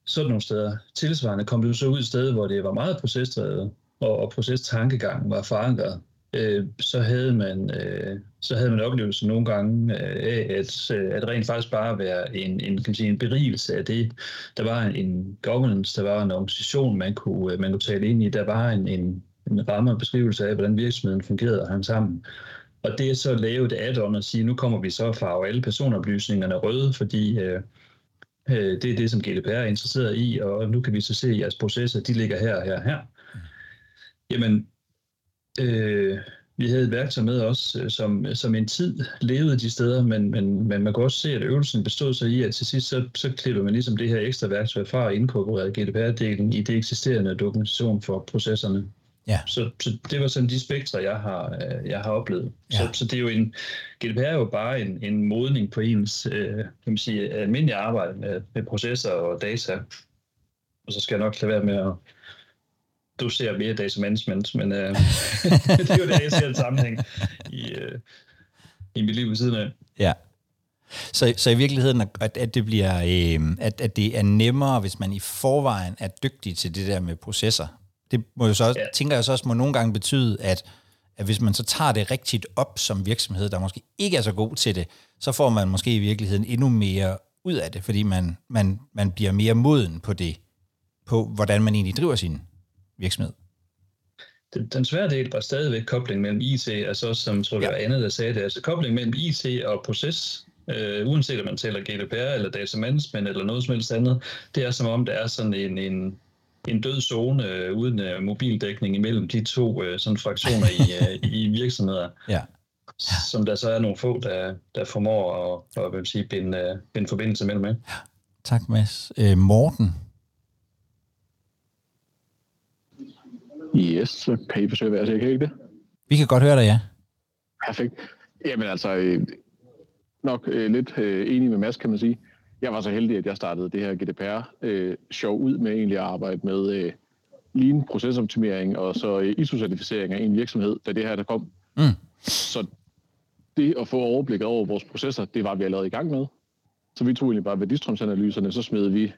Sådan nogle steder. Tilsvarende kom det så ud et sted, hvor det var meget procesdrevet, og, og procestankegangen var forankret øh, så havde man øh, så havde man oplevelsen nogle gange øh, af, at, øh, at rent faktisk bare være en, en, kan man sige, en berigelse af det. Der var en, governance, der var en organisation, man kunne, øh, man kunne tale ind i, der var en, en, en ramme og beskrivelse af, hvordan virksomheden fungerede og hang sammen. Og det er så at lave det add-on og sige, nu kommer vi så farve alle personoplysningerne røde, fordi øh, øh, det er det, som GDPR er interesseret i, og nu kan vi så se, at jeres processer, de ligger her, her, her. Jamen, Øh, vi havde et værktøj med os, øh, som, som en tid levede de steder, men, men, men man kan også se, at øvelsen bestod sig i, at til sidst så, så klipper man ligesom det her ekstra værktøj fra at inkorporere GDPR-delen i det eksisterende dokumentation for processerne. Ja. Så, så det var sådan de spektre, jeg har, øh, jeg har oplevet. Ja. Så, så det er jo en, GDPR er jo bare en, en modning på ens øh, kan man sige, almindelige arbejde med, med processer og data. Og så skal jeg nok lade være med at du ser mere data management, men øh, det er jo det, jeg ser en sammenhæng i, øh, i mit liv ved siden af. Ja. Så, så i virkeligheden, at, at, det bliver, øh, at, at det er nemmere, hvis man i forvejen er dygtig til det der med processer. Det må jo så også, ja. tænker jeg så også må nogle gange betyde, at, at hvis man så tager det rigtigt op som virksomhed, der måske ikke er så god til det, så får man måske i virkeligheden endnu mere ud af det, fordi man, man, man bliver mere moden på det, på hvordan man egentlig driver sin virksomhed? Den, den svære del var stadigvæk kobling mellem IT, altså som tror jeg ja. andet, der sagde det, altså kobling mellem IT og proces, øh, uanset om man taler GDPR eller data management eller noget som helst andet, det er som om, der er sådan en, en, en død zone øh, uden øh, mobildækning imellem de to øh, sådan fraktioner i, øh, i virksomheder. Ja. Som der så er nogle få, der, der formår at, at, at sige, binde, binde forbindelse mellem. Ja. Tak, Mads. Øh, Morten, Yes, så kan I forsøge at være kan ikke det? Vi kan godt høre dig, ja. Perfekt. Jamen altså, øh, nok øh, lidt øh, enig med Mads, kan man sige. jeg var så heldig, at jeg startede det her GDPR-show øh, ud med egentlig at arbejde med øh, lean procesoptimering og så øh, ISO-certificering af en virksomhed, da det her der kom. Mm. Så det at få overblik over vores processer, det var vi allerede i gang med. Så vi tog egentlig bare værdistrømsanalyserne, så smed vi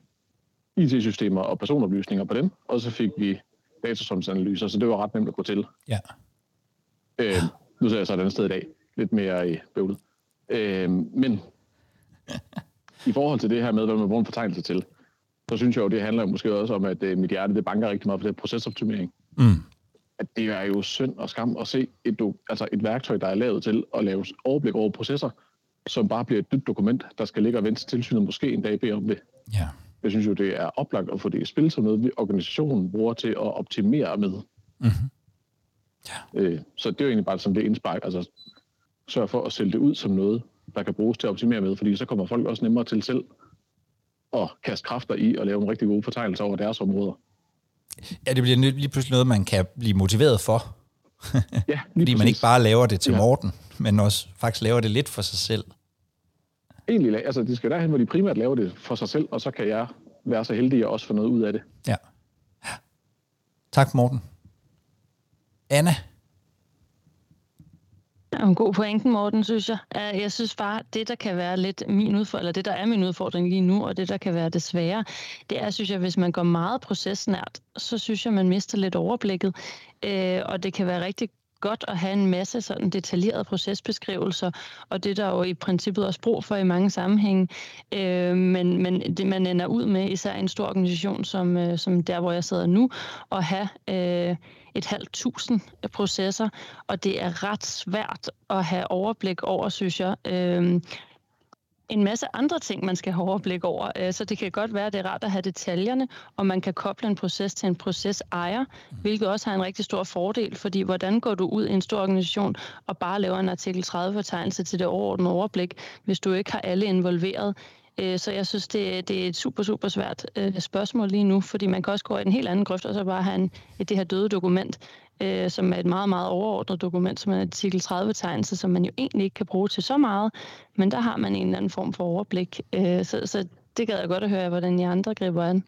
IT-systemer og personoplysninger på dem, og så fik vi datastrømsanalyser, så det var ret nemt at gå til. Ja. Øh, nu ser jeg så et andet sted i dag, lidt mere i bøvlet. Øh, men i forhold til det her med, hvad man bruger en fortegnelse til, så synes jeg jo, det handler måske også om, at øh, mit hjerte det banker rigtig meget på det procesoptimering. Mm. At det er jo synd og skam at se et, altså et værktøj, der er lavet til at lave overblik over processer, som bare bliver et dybt dokument, der skal ligge og vente til tilsynet måske en dag bede om det. Ja. Jeg synes jo, det er oplagt at få det i spil som noget, organisationen bruger til at optimere med. Mm-hmm. Ja. Øh, så det er jo egentlig bare som det indspark, altså sørg for at sælge det ud som noget, der kan bruges til at optimere med, fordi så kommer folk også nemmere til selv at kaste kræfter i og lave en rigtig gode fortegnelser over deres områder. Ja, det bliver lige pludselig noget, man kan blive motiveret for. ja, Fordi præcis. man ikke bare laver det til ja. Morten, men også faktisk laver det lidt for sig selv. Egentlig, altså de skal derhen, hvor de primært laver det for sig selv, og så kan jeg være så heldig at også få noget ud af det. Ja. Tak, Morten. Anna, er en god pointen, Morten, synes jeg. Jeg synes bare, det der kan være lidt min udfordring, eller det der er min udfordring lige nu, og det der kan være det svære, det er, synes jeg, hvis man går meget procesnært, så synes jeg, man mister lidt overblikket. Øh, og det kan være rigtig godt at have en masse sådan detaljerede procesbeskrivelser, og det der jo i princippet også brug for i mange sammenhænge. Øh, men, men det man ender ud med, især en stor organisation som, øh, som der, hvor jeg sidder nu, at have øh, et halvt tusind øh, processer, og det er ret svært at have overblik over, synes jeg. Øh, en masse andre ting, man skal have overblik over. Øh, så det kan godt være, at det er rart at have detaljerne, og man kan koble en proces til en procesejer, hvilket også har en rigtig stor fordel, fordi hvordan går du ud i en stor organisation og bare laver en artikel 30-fortegnelse til det overordnede overblik, hvis du ikke har alle involveret? Øh, så jeg synes, det, det er et super, super svært øh, spørgsmål lige nu, fordi man kan også gå i en helt anden grøft, og så bare have en, det her døde dokument, øh, som er et meget, meget overordnet dokument, som er en artikel 30-tegnelse, som man jo egentlig ikke kan bruge til så meget, men der har man en eller anden form for overblik. Øh, så, så det gad jeg godt at høre, hvordan I andre griber an.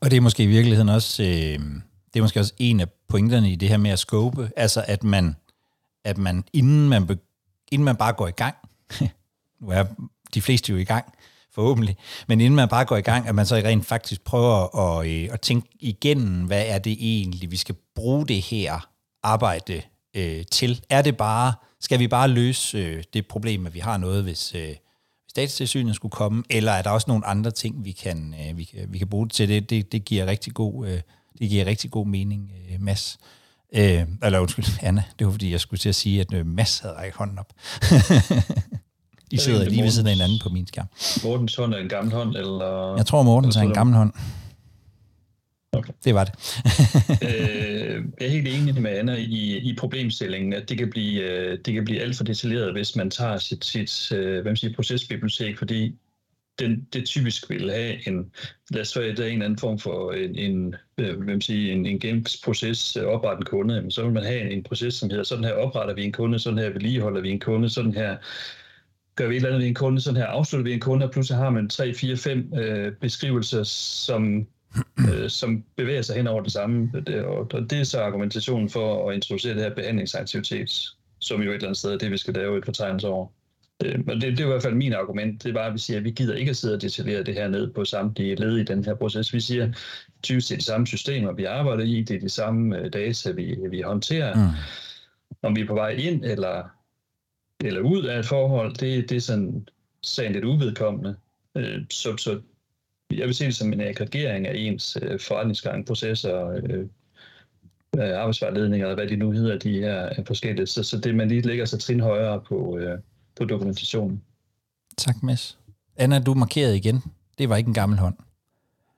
Og det er måske i virkeligheden også, øh, det er måske også en af pointerne i det her med at scope, altså at man, at man inden man, be, inden man bare går i gang, nu er de fleste jo i gang, forhåbentlig. Men inden man bare går i gang, at man så rent faktisk prøver at, øh, at tænke igennem, hvad er det egentlig, vi skal bruge det her arbejde øh, til. Er det bare, skal vi bare løse øh, det problem, at vi har noget, hvis, øh, hvis datatilsynet skulle komme, eller er der også nogle andre ting, vi kan, øh, vi kan, vi kan bruge det til? Det, det, det giver rigtig god, øh, det giver rigtig god mening, øh, Mads. Øh, eller undskyld, Anna, det var fordi, jeg skulle til at sige, at øh, Mads havde rækket hånden op. De sidder lige ved siden af hinanden på min skærm. Mortens hånd er en gammel hånd, eller... Jeg tror, Mortens er en gammel hånd. Okay. Det var det. øh, jeg er helt enig med Anna i, i problemstillingen, at det kan, blive, øh, det kan blive alt for detaljeret, hvis man tager sit, sit øh, hvad man siger, procesbibliotek, fordi den, det typisk vil have en, lad os sige, der er en anden form for en, en, øh, hvad man siger, en, en gameproces, oprette en kunde, så vil man have en, en proces, som hedder, sådan her opretter vi en kunde, sådan her vedligeholder vi en kunde, sådan her gør vi et eller andet ved en kunde, sådan her afslutter vi en kunde, og pludselig har man 3, 4, 5 øh, beskrivelser, som, øh, som bevæger sig hen over det samme. Det, og det er så argumentationen for at introducere det her behandlingsaktivitet, som jo et eller andet sted er det, vi skal lave et fortegnelse over. Øh, men det, det er i hvert fald min argument. Det er bare, at vi siger, at vi gider ikke at sidde og detaljere det her ned på samtlige led i den her proces. Vi siger, typisk det er de samme systemer, vi arbejder i, det er de samme øh, data, vi, vi håndterer. Mm. Om vi er på vej ind eller eller ud af et forhold, det, det er sådan sagen lidt uvedkommende. Øh, så, så jeg vil se det som en aggregering af ens øh, forretningsgang, processer, øh, øh arbejdsvejledninger, eller hvad de nu hedder, de er øh, forskellige. Så, så det, man lige lægger sig trin højere på, øh, på dokumentationen. Tak, Mads. Anna, du markerede igen. Det var ikke en gammel hånd.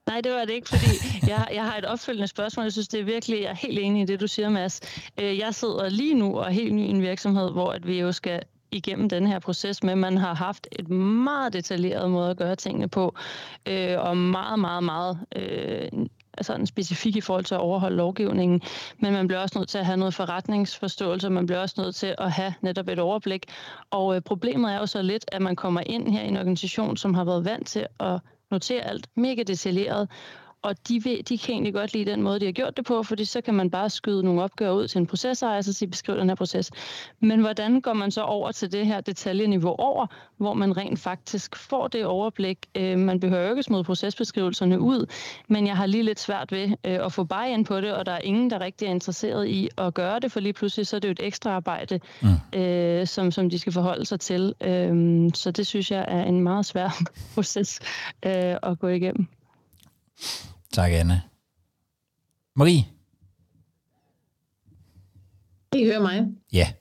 Nej, det var det ikke, fordi jeg, jeg har et opfølgende spørgsmål. Jeg synes, det er virkelig, jeg er helt enig i det, du siger, Mads. Øh, jeg sidder lige nu og er helt ny i en virksomhed, hvor at vi jo skal igennem den her proces med, man har haft et meget detaljeret måde at gøre tingene på, øh, og meget, meget, meget øh, sådan specifik i forhold til at overholde lovgivningen, men man bliver også nødt til at have noget forretningsforståelse, man bliver også nødt til at have netop et overblik. Og øh, problemet er jo så lidt, at man kommer ind her i en organisation, som har været vant til at notere alt. Mega detaljeret, og de, vil, de kan egentlig godt lide den måde, de har gjort det på, fordi så kan man bare skyde nogle opgaver ud til en processejer, og så sige, beskriv den her proces. Men hvordan går man så over til det her detaljeniveau over, hvor man rent faktisk får det overblik? Øh, man behøver jo ikke smide procesbeskrivelserne ud, men jeg har lige lidt svært ved øh, at få bare ind på det, og der er ingen, der rigtig er interesseret i at gøre det, for lige pludselig så er det jo et ekstra arbejde, mm. øh, som, som de skal forholde sig til. Øh, så det synes jeg er en meget svær proces øh, at gå igennem. Tak, Anne. Marie? I hører mig? Ja.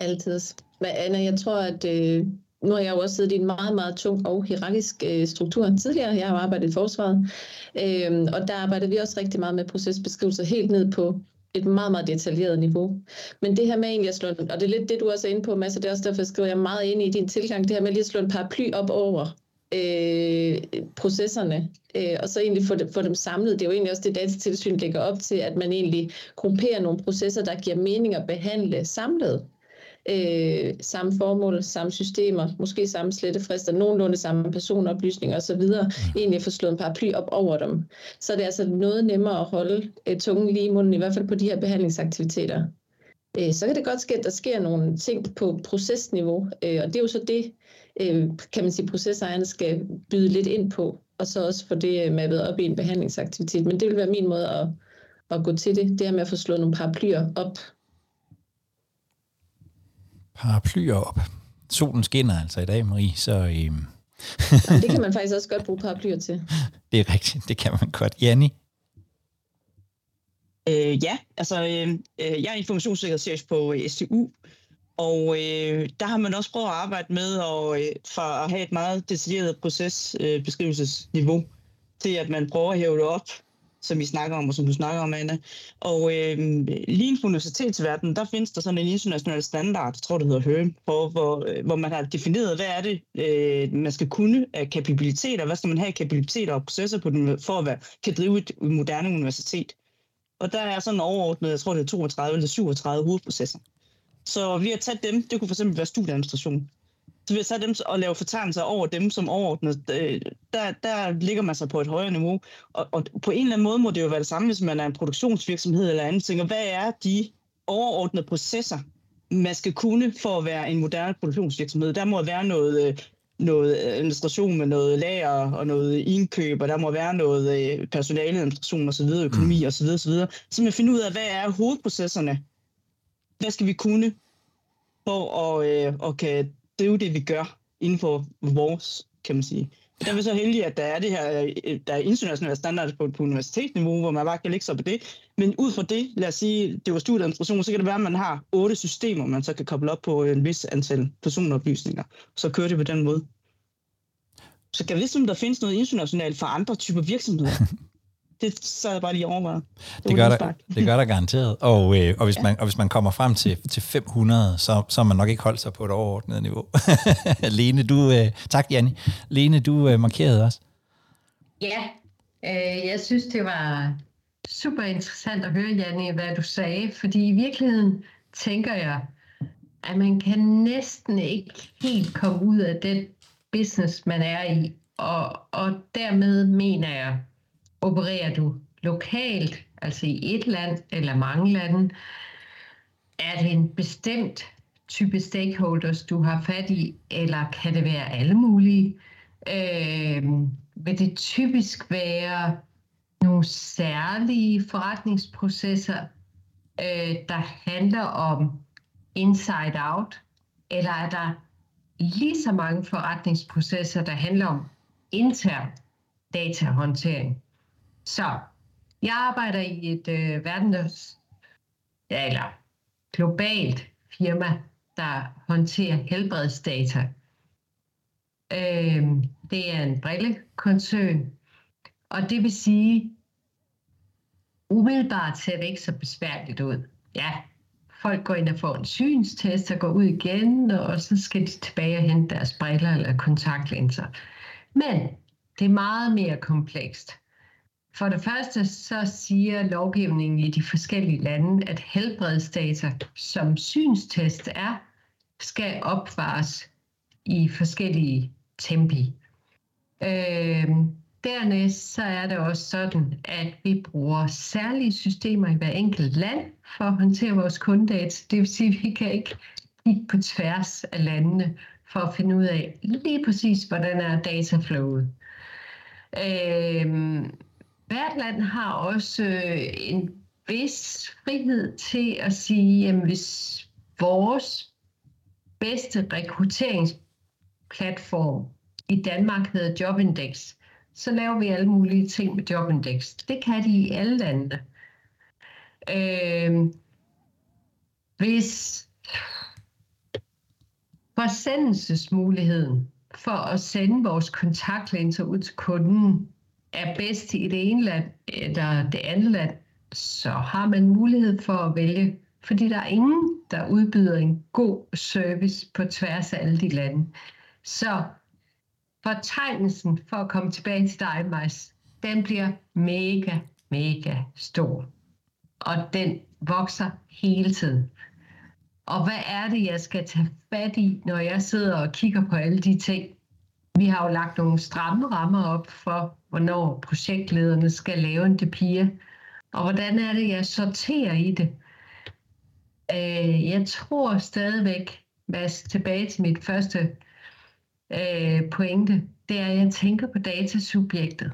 Altid. Men Anna, jeg tror, at øh, nu har jeg jo også siddet i en meget, meget tung og hierarkisk øh, struktur tidligere. Jeg har arbejdet i forsvaret, øh, og der arbejdede vi også rigtig meget med procesbeskrivelser helt ned på et meget, meget detaljeret niveau. Men det her med egentlig at slå, og det er lidt det, du også er inde på, Mads, og det er også derfor, jeg skriver jeg meget ind i din tilgang, det her med lige at slå en paraply op over øh, processerne, øh, og så egentlig få, få dem samlet. Det er jo egentlig også det, datatilsyn lægger op til, at man egentlig grupperer nogle processer, der giver mening at behandle samlet. Øh, samme formål, samme systemer, måske samme slettefrister, nogenlunde samme personoplysninger osv. Egentlig få slået en paraply op over dem. Så det er altså noget nemmere at holde øh, tungen lige i munden, i hvert fald på de her behandlingsaktiviteter. Øh, så kan det godt ske, at der sker nogle ting på procesniveau, øh, og det er jo så det, øh, kan man sige, processejerne skal byde lidt ind på, og så også få det øh, mappet op i en behandlingsaktivitet. Men det vil være min måde at, at gå til det, det her med at få slået nogle paraplyer op. Paraplyer op. Solen skinner altså i dag, Marie, så... Øh... Jamen, det kan man faktisk også godt bruge paraplyer til. Det er rigtigt, det kan man godt. Janni? Øh, ja, altså øh, øh jeg er informationssikkerhedschef på STU, og øh, der har man også prøvet at arbejde med og, øh, for at have et meget detaljeret procesbeskrivelsesniveau øh, til, at man prøver at hæve det op, som vi snakker om, og som du snakker om, Anna. Og øh, lige på universitetsverdenen, der findes der sådan en international standard, jeg tror det hedder HERM, hvor, hvor, hvor man har defineret, hvad er det, øh, man skal kunne af kapabiliteter, hvad skal man have af kapabiliteter og processer på den, for at være, kan drive et moderne universitet. Og der er sådan overordnet, jeg tror det er 32 eller 37 hovedprocesser. Så vi har taget dem, det kunne fx være studieadministration. Så vi har taget dem og lavet fortegnelser over dem som overordnet. Øh, der, der ligger man sig på et højere niveau. Og, og på en eller anden måde må det jo være det samme, hvis man er en produktionsvirksomhed eller andet. Og hvad er de overordnede processer, man skal kunne for at være en moderne produktionsvirksomhed? Der må være noget, øh, noget administration med noget lager og noget indkøb, og der må være noget øh, personaleadministration osv., økonomi osv. osv. Så man finder ud af, hvad er hovedprocesserne hvad skal vi kunne for at, øh, at kan drive det, vi gør inden for vores, kan man sige. Der er vi så heldige, at der er det her, øh, der er internationale standarder på, på universitetsniveau, hvor man bare kan lægge sig på det. Men ud fra det, lad os sige, det var studieadministration, så kan det være, at man har otte systemer, man så kan koble op på øh, en vis antal personoplysninger. Så kører det på den måde. Så kan vi vide, om der findes noget internationalt for andre typer virksomheder. det sad jeg bare lige over. Det, det, gør der, det gør der garanteret. Og, øh, og, hvis ja. man, og hvis man kommer frem til, til 500, så, så har man nok ikke holdt sig på et overordnet niveau. Lene, du... Øh, tak, Janni. Lene, du øh, markerede også. Ja, øh, jeg synes, det var super interessant at høre, Janni, hvad du sagde, fordi i virkeligheden tænker jeg, at man kan næsten ikke helt komme ud af den business, man er i, og, og dermed mener jeg, Opererer du lokalt, altså i et land eller mange lande? Er det en bestemt type stakeholders, du har fat i, eller kan det være alle mulige? Øh, vil det typisk være nogle særlige forretningsprocesser, øh, der handler om inside-out, eller er der lige så mange forretningsprocesser, der handler om intern datahåndtering? Så jeg arbejder i et øh, verdens, ja, eller globalt firma, der håndterer helbredsdata. Øh, det er en brillekoncern, og det vil sige, umiddelbart ser det ikke så besværligt ud. Ja, folk går ind og får en synstest og går ud igen, og så skal de tilbage og hente deres briller eller kontaktlinser. Men det er meget mere komplekst. For det første så siger lovgivningen i de forskellige lande, at helbredsdata, som synstest er, skal opvares i forskellige tempi. Øh, dernæst så er det også sådan, at vi bruger særlige systemer i hver enkelt land for at håndtere vores kundedata. Det vil sige, at vi kan ikke kigge på tværs af landene for at finde ud af lige præcis, hvordan er dataflowet. Øh, hvert land har også øh, en vis frihed til at sige, jamen hvis vores bedste rekrutteringsplatform i Danmark hedder Jobindex, så laver vi alle mulige ting med Jobindex. Det kan de i alle lande. Øh, hvis forsendelsesmuligheden for at sende vores kontaktlinser ud til kunden er bedst i det ene land eller det andet land, så har man mulighed for at vælge, fordi der er ingen, der udbyder en god service på tværs af alle de lande. Så fortegnelsen for at komme tilbage til dig, Majs, den bliver mega, mega stor. Og den vokser hele tiden. Og hvad er det, jeg skal tage fat i, når jeg sidder og kigger på alle de ting? Vi har jo lagt nogle stramme rammer op for, hvornår projektlederne skal lave en DPIA. Og hvordan er det, jeg sorterer i det? Øh, jeg tror stadigvæk, Mads, tilbage til mit første øh, pointe, det er, at jeg tænker på datasubjektet.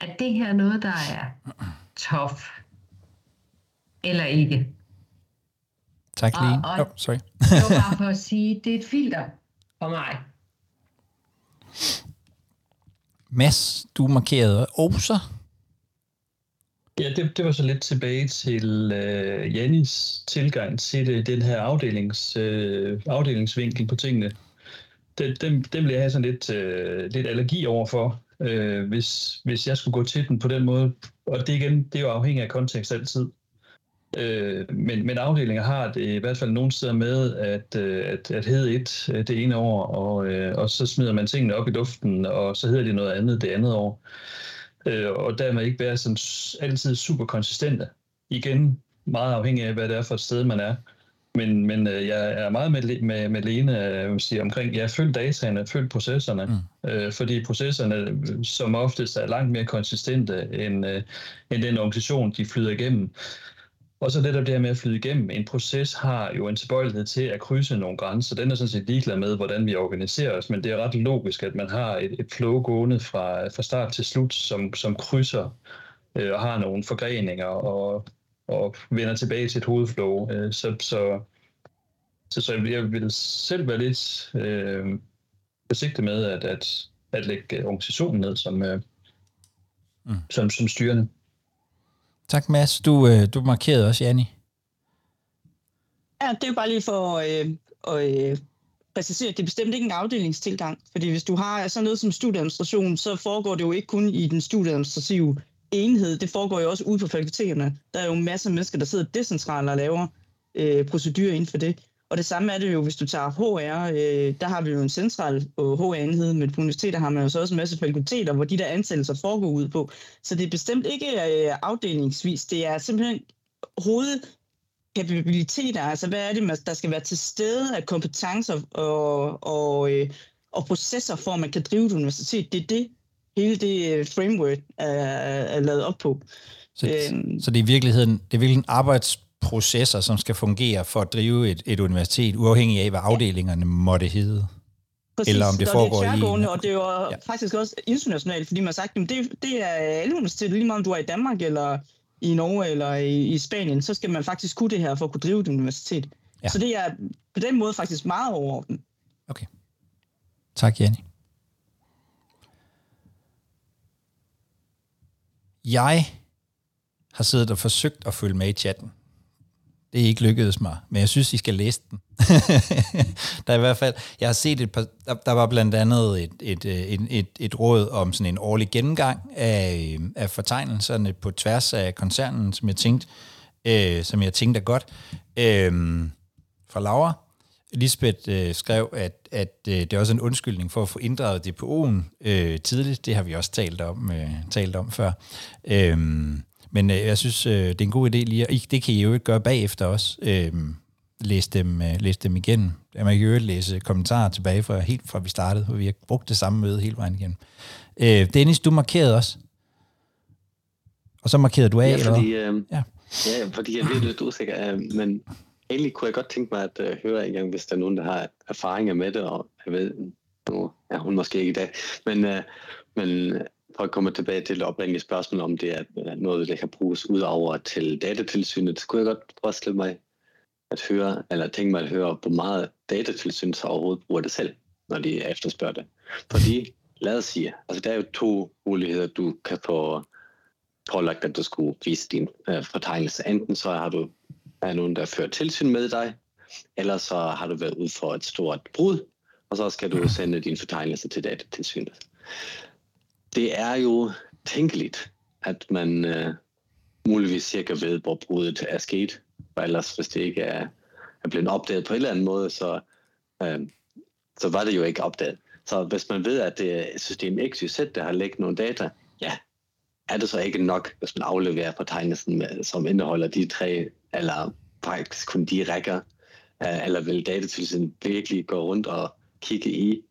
Er det her noget, der er tough? Eller ikke? Tak, lige. Og, og oh, sorry. det var bare for at sige, det er et filter for mig. Mads, du markerede Oser. Ja, det, det var så lidt tilbage til øh, Jannis tilgang til det, den her afdelings, øh, afdelingsvinkel på tingene. Den, den, den vil jeg have sådan lidt, øh, lidt allergi overfor, øh, hvis, hvis jeg skulle gå til den på den måde. Og det igen, det er jo afhængigt af kontekst altid. Øh, men, men afdelinger har det i hvert fald nogle steder med at, øh, at, at hedde et øh, det ene år, og, øh, og så smider man tingene op i luften, og så hedder det noget andet det andet år. Øh, og dermed ikke være sådan altid super konsistente. Igen meget afhængig af, hvad det er for et sted, man er. Men, men øh, jeg er meget med, med, med Lene jeg vil sige, omkring, jeg følger dataene, følger processerne, mm. øh, fordi processerne som oftest er langt mere konsistente end, øh, end den organisation, de flyder igennem. Og så netop det her med at flyde igennem. En proces har jo en tilbøjelighed til at krydse nogle grænser. Den er sådan set ligeglad med, hvordan vi organiserer os, men det er ret logisk, at man har et, et flow gående fra, fra start til slut, som, som krydser øh, og har nogle forgreninger og, og vender tilbage til et hovedflow. Øh, så, så, så, så jeg vil selv være lidt øh, forsigtig med at, at, at lægge organisationen ned som, øh, mm. som, som styrende. Tak, Mads. Du, øh, du markerede også, Janni. Ja, det er jo bare lige for øh, at øh, præcisere, det er bestemt ikke en afdelingstilgang. Fordi hvis du har sådan noget som studieadministration, så foregår det jo ikke kun i den studieadministrative enhed. Det foregår jo også ude på fakulteterne. Der er jo masser af mennesker, der sidder decentralt og laver øh, procedurer inden for det. Og det samme er det jo, hvis du tager HR, øh, der har vi jo en central HR-enhed, men på universiteter har man jo så også en masse fakulteter, hvor de der ansættelser foregår ud på. Så det er bestemt ikke øh, afdelingsvis, det er simpelthen hovedkapabiliteter, altså hvad er det, der skal være til stede af kompetencer og, og, øh, og processer, for at man kan drive et universitet. Det er det, hele det øh, framework er, er lavet op på. Så, øhm, så det er i virkeligheden, det er virkelig en arbejds processer, som skal fungere for at drive et, et universitet, uafhængig af, hvad afdelingerne måtte hedde. Præcis, eller om det foregår det er i... og det er jo ja. faktisk også internationalt, fordi man har sagt, at det, det er alle universiteter, lige meget om du er i Danmark, eller i Norge, eller i, i Spanien, så skal man faktisk kunne det her for at kunne drive et universitet. Ja. Så det er på den måde faktisk meget overordnet. Okay. Tak, Jenny. Jeg har siddet og forsøgt at følge med i chatten. Det er ikke lykkedes mig, men jeg synes, I skal læse den. der er i hvert fald, jeg har set et par, der, der var blandt andet et, et, øh, et, et, et råd om sådan en årlig gennemgang af, øh, af fortegnelserne på tværs af koncernen, som jeg tænkte, øh, som jeg tænkte er godt. Øh, fra Laura. Lisbeth øh, skrev, at, at øh, det er også en undskyldning for at få inddraget DPO'en øh, tidligt. Det har vi også talt om, øh, talt om før. Øh, men øh, jeg synes, øh, det er en god idé lige at... Det kan I jo ikke gøre bagefter også. Øh, læse dem, øh, læse dem igen. Man kan jo læse kommentarer tilbage fra helt fra vi startede, hvor vi har brugt det samme møde hele vejen igen. Øh, Dennis, du markerede også. Og så markerede du af, ja, fordi, eller øh, ja. ja, fordi jeg er lidt usikker, øh, men egentlig kunne jeg godt tænke mig at øh, høre en gang, hvis der er nogen, der har erfaringer med det, og jeg ved, nu er hun måske ikke i dag, men, øh, men for at komme tilbage til det oprindelige spørgsmål, om det er noget, der kan bruges ud over til datatilsynet, så kunne jeg godt forestille mig at høre, eller tænke mig at høre, hvor meget datatilsynet så overhovedet bruger det selv, når de efterspørger det. Fordi, lad os sige, altså der er jo to muligheder, du kan få pålagt, at du skulle vise din øh, fortegnelse. Enten så har du er nogen, der fører tilsyn med dig, eller så har du været ud for et stort brud, og så skal du sende din fortegnelse til datatilsynet. Det er jo tænkeligt, at man øh, muligvis cirka ved, hvor brudet er sket, for ellers hvis det ikke er, er blevet opdaget på en eller anden måde, så, øh, så var det jo ikke opdaget. Så hvis man ved, at det er system XYZ, der har lægget nogle data, ja, er det så ikke nok, hvis man afleverer fortegnelsen, med, som indeholder de tre, eller faktisk kun de rækker, øh, eller vil datatilsynet virkelig gå rundt og kigge i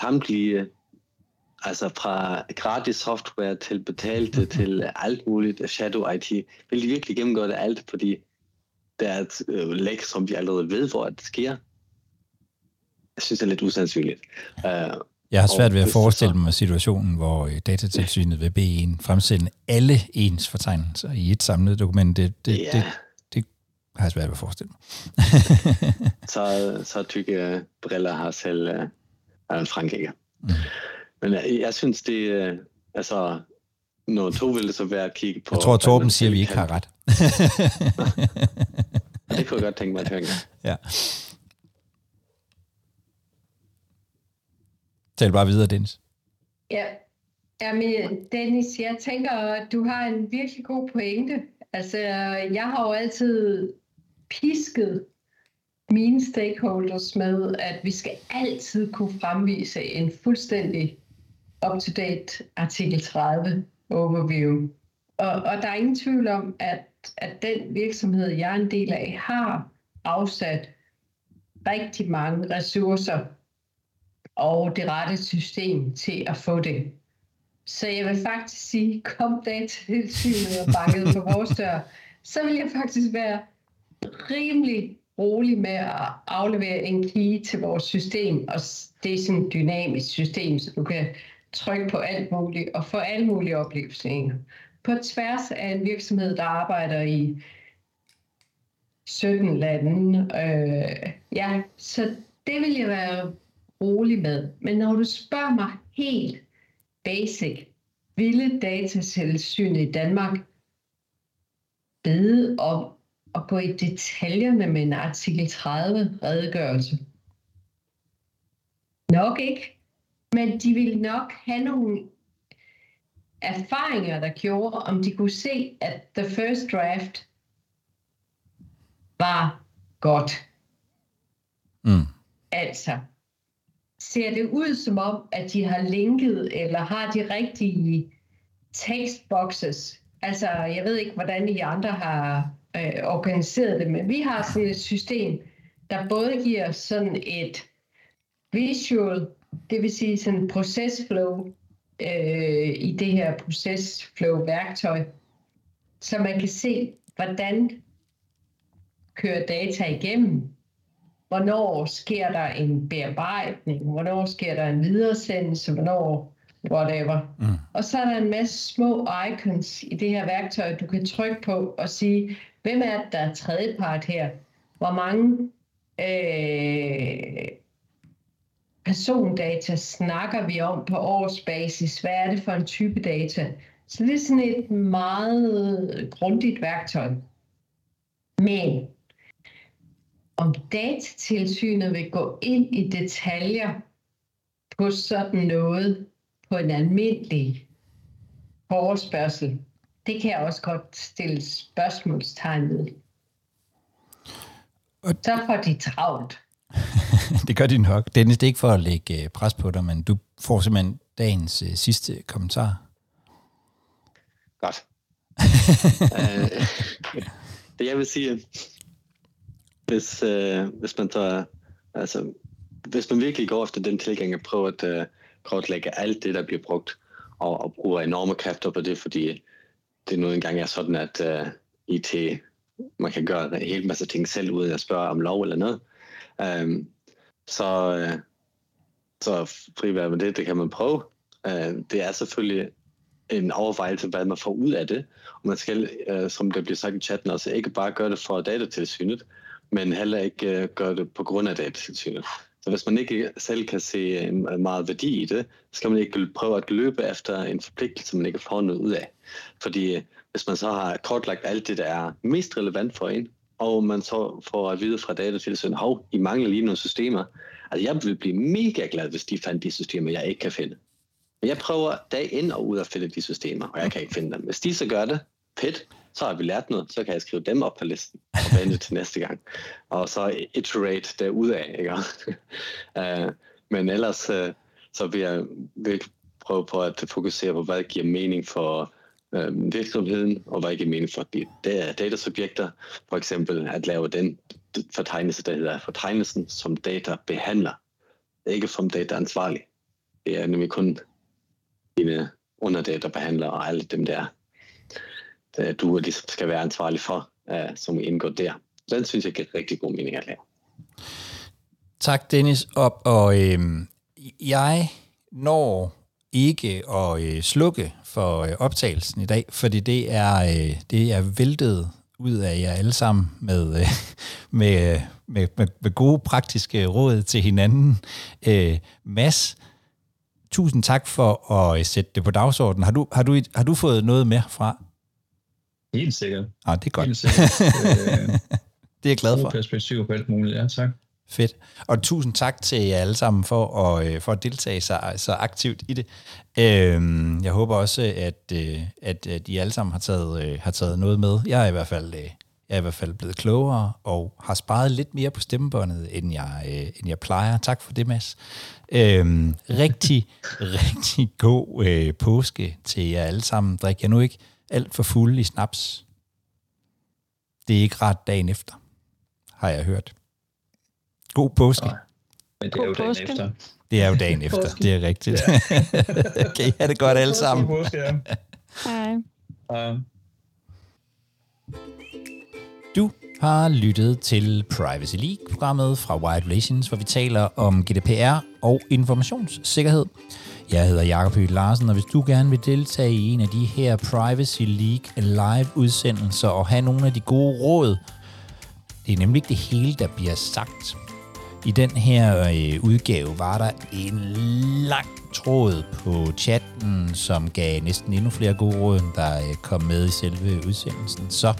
samtlige, altså fra gratis software til betalte til alt muligt, Shadow IT, vil de virkelig gennemgå det alt, fordi der er et øh, læk, som de allerede ved, hvor det sker. Jeg synes, det er lidt usandsynligt. Uh, jeg har svært ved at forestille mig situationen, hvor øh, datatilsynet vil bede en fremsende alle ens fortegnelser i et samlet dokument. Det, det, Ja. det, det har jeg svært ved at forestille mig. så, så tykke briller har selv uh, er en Frankrike. Mm. Men jeg, jeg synes, det uh, altså, når to vil det så være at kigge på... jeg tror, Torben siger, at vi ikke har ret. Det kunne jeg godt tænke mig at høre ja. Tal bare videre, Dennis. Ja, Jamen, Dennis, jeg tænker, at du har en virkelig god pointe. Altså, jeg har jo altid pisket mine stakeholders med, at vi skal altid kunne fremvise en fuldstændig up-to-date artikel 30 overview. Og, og der er ingen tvivl om, at, at den virksomhed, jeg er en del af, har afsat rigtig mange ressourcer og det rette system til at få det. Så jeg vil faktisk sige, kom datatilsynet og bankede på vores dør, så vil jeg faktisk være rimelig rolig med at aflevere en key til vores system. Og det er sådan et dynamisk system, så du kan trykke på alt muligt og få alle mulige oplysninger. På tværs af en virksomhed, der arbejder i 17 lande. Øh, ja, så det vil jeg være rolig med. Men når du spørger mig helt basic, ville datatilsynet i Danmark bede om at gå i detaljerne med en artikel 30 redegørelse? Nok ikke. Men de ville nok have nogle erfaringer, der gjorde, om de kunne se, at the first draft var godt. Mm. Altså, ser det ud som om, at de har linket, eller har de rigtige tekstboxes? Altså, jeg ved ikke, hvordan I andre har øh, organiseret det, men vi har sådan et system, der både giver sådan et visual, det vil sige sådan procesflow, øh, i det her procesflow-værktøj, så man kan se, hvordan kører data igennem, hvornår sker der en bearbejdning, hvornår sker der en videresendelse, hvornår whatever. Mm. Og så er der en masse små icons i det her værktøj, du kan trykke på og sige, hvem er det, der er tredjepart her? Hvor mange øh, persondata snakker vi om på årsbasis? Hvad er det for en type data? Så det er sådan et meget grundigt værktøj. Men om datatilsynet vil gå ind i detaljer på sådan noget på en almindelig forespørgsel, det kan jeg også godt stille spørgsmålstegn ved. Og- Så får de travlt. det gør de nok. Dennis, det er ikke for at lægge øh, pres på dig, men du får simpelthen dagens øh, sidste kommentar. Godt. øh, det jeg vil sige, hvis, øh, hvis man tager, altså, hvis man virkelig går efter den tilgang at prøve at øh, kortlægge alt det, der bliver brugt, og, og bruger enorme kræfter på det, fordi det nu engang er sådan, at øh, IT, man kan gøre en hel masse ting selv, uden at spørge om lov eller noget. Øh, så, øh, så frivær med det, det kan man prøve. Øh, det er selvfølgelig en overvejelse, hvad man får ud af det. Og man skal, øh, som det bliver sagt i chatten, også ikke bare gøre det for datatilsynet, men heller ikke øh, gøre det på grund af datatilsynet. Så hvis man ikke selv kan se en meget værdi i det, så skal man ikke prøve at løbe efter en forpligtelse, man ikke får noget ud af. Fordi øh, hvis man så har kortlagt alt det, der er mest relevant for en, og man så får at vide fra datatilsynet, hov, I mangler lige nogle systemer. Altså jeg vil blive mega glad, hvis de fandt de systemer, jeg ikke kan finde. Men jeg prøver dag ind og ud at finde de systemer, og jeg kan ikke finde dem. Hvis de så gør det, fedt, så har vi lært noget, så kan jeg skrive dem op på listen og vente til næste gang. Og så iterate derudad, ikke? uh, men ellers uh, så vil jeg virkelig prøve på at fokusere på, hvad giver mening for øh, virksomheden, og hvad ikke mening for de datasubjekter. For eksempel at lave den fortegnelse, der hedder fortegnelsen som data behandler, ikke som dataansvarlig. Det er nemlig kun dine underdatabehandlere og alle dem der, der du ligesom skal være ansvarlig for, øh, som indgår der. Den synes jeg giver rigtig god mening at lave. Tak, Dennis. Op, og øh, jeg når ikke at øh, slukke for øh, optagelsen i dag, fordi det er, øh, det er væltet ud af jer alle sammen med, øh, med, med, med, med gode praktiske råd til hinanden. Øh, Mads, tusind tak for at sætte det på dagsordenen. Har du, har du, har du fået noget med fra? Helt sikkert. Ah, det er godt. Helt sikkert. Øh, det er jeg glad for. gode perspektiver på alt muligt. Ja, tak. Fedt. Og tusind tak til jer alle sammen for at, øh, for at deltage så, så aktivt i det. Øhm, jeg håber også, at, øh, at, at I alle sammen har taget, øh, har taget noget med. Jeg er i hvert fald, jeg er i hvert fald blevet klogere og har sparet lidt mere på stemmebåndet, end jeg, end jeg plejer. Tak for det, Mads. Øhm, rigtig, rigtig god øh, påske til jer alle sammen. Drik jeg nu ikke alt for fuld i snaps. Det er ikke ret dagen efter, har jeg hørt. God påske. Nej, men det er jo dagen efter. Det er jo dagen efter, det er rigtigt. Ja. okay, ha' det godt alle sammen. God påske, ja. Hej. Ja. Du har lyttet til Privacy League-programmet fra Wired Relations, hvor vi taler om GDPR og informationssikkerhed. Jeg hedder Jakob Høgh Larsen, og hvis du gerne vil deltage i en af de her Privacy League live-udsendelser og have nogle af de gode råd, det er nemlig ikke det hele, der bliver sagt. I den her øh, udgave var der en lang tråd på chatten, som gav næsten endnu flere gode råd, end der øh, kom med i selve udsendelsen. Så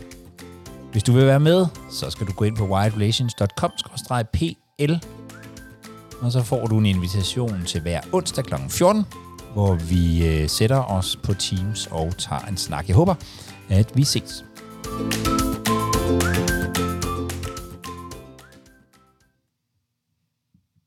hvis du vil være med, så skal du gå ind på wildrelations.com-pl, og så får du en invitation til hver onsdag kl. 14, hvor vi øh, sætter os på Teams og tager en snak. Jeg håber, at vi ses.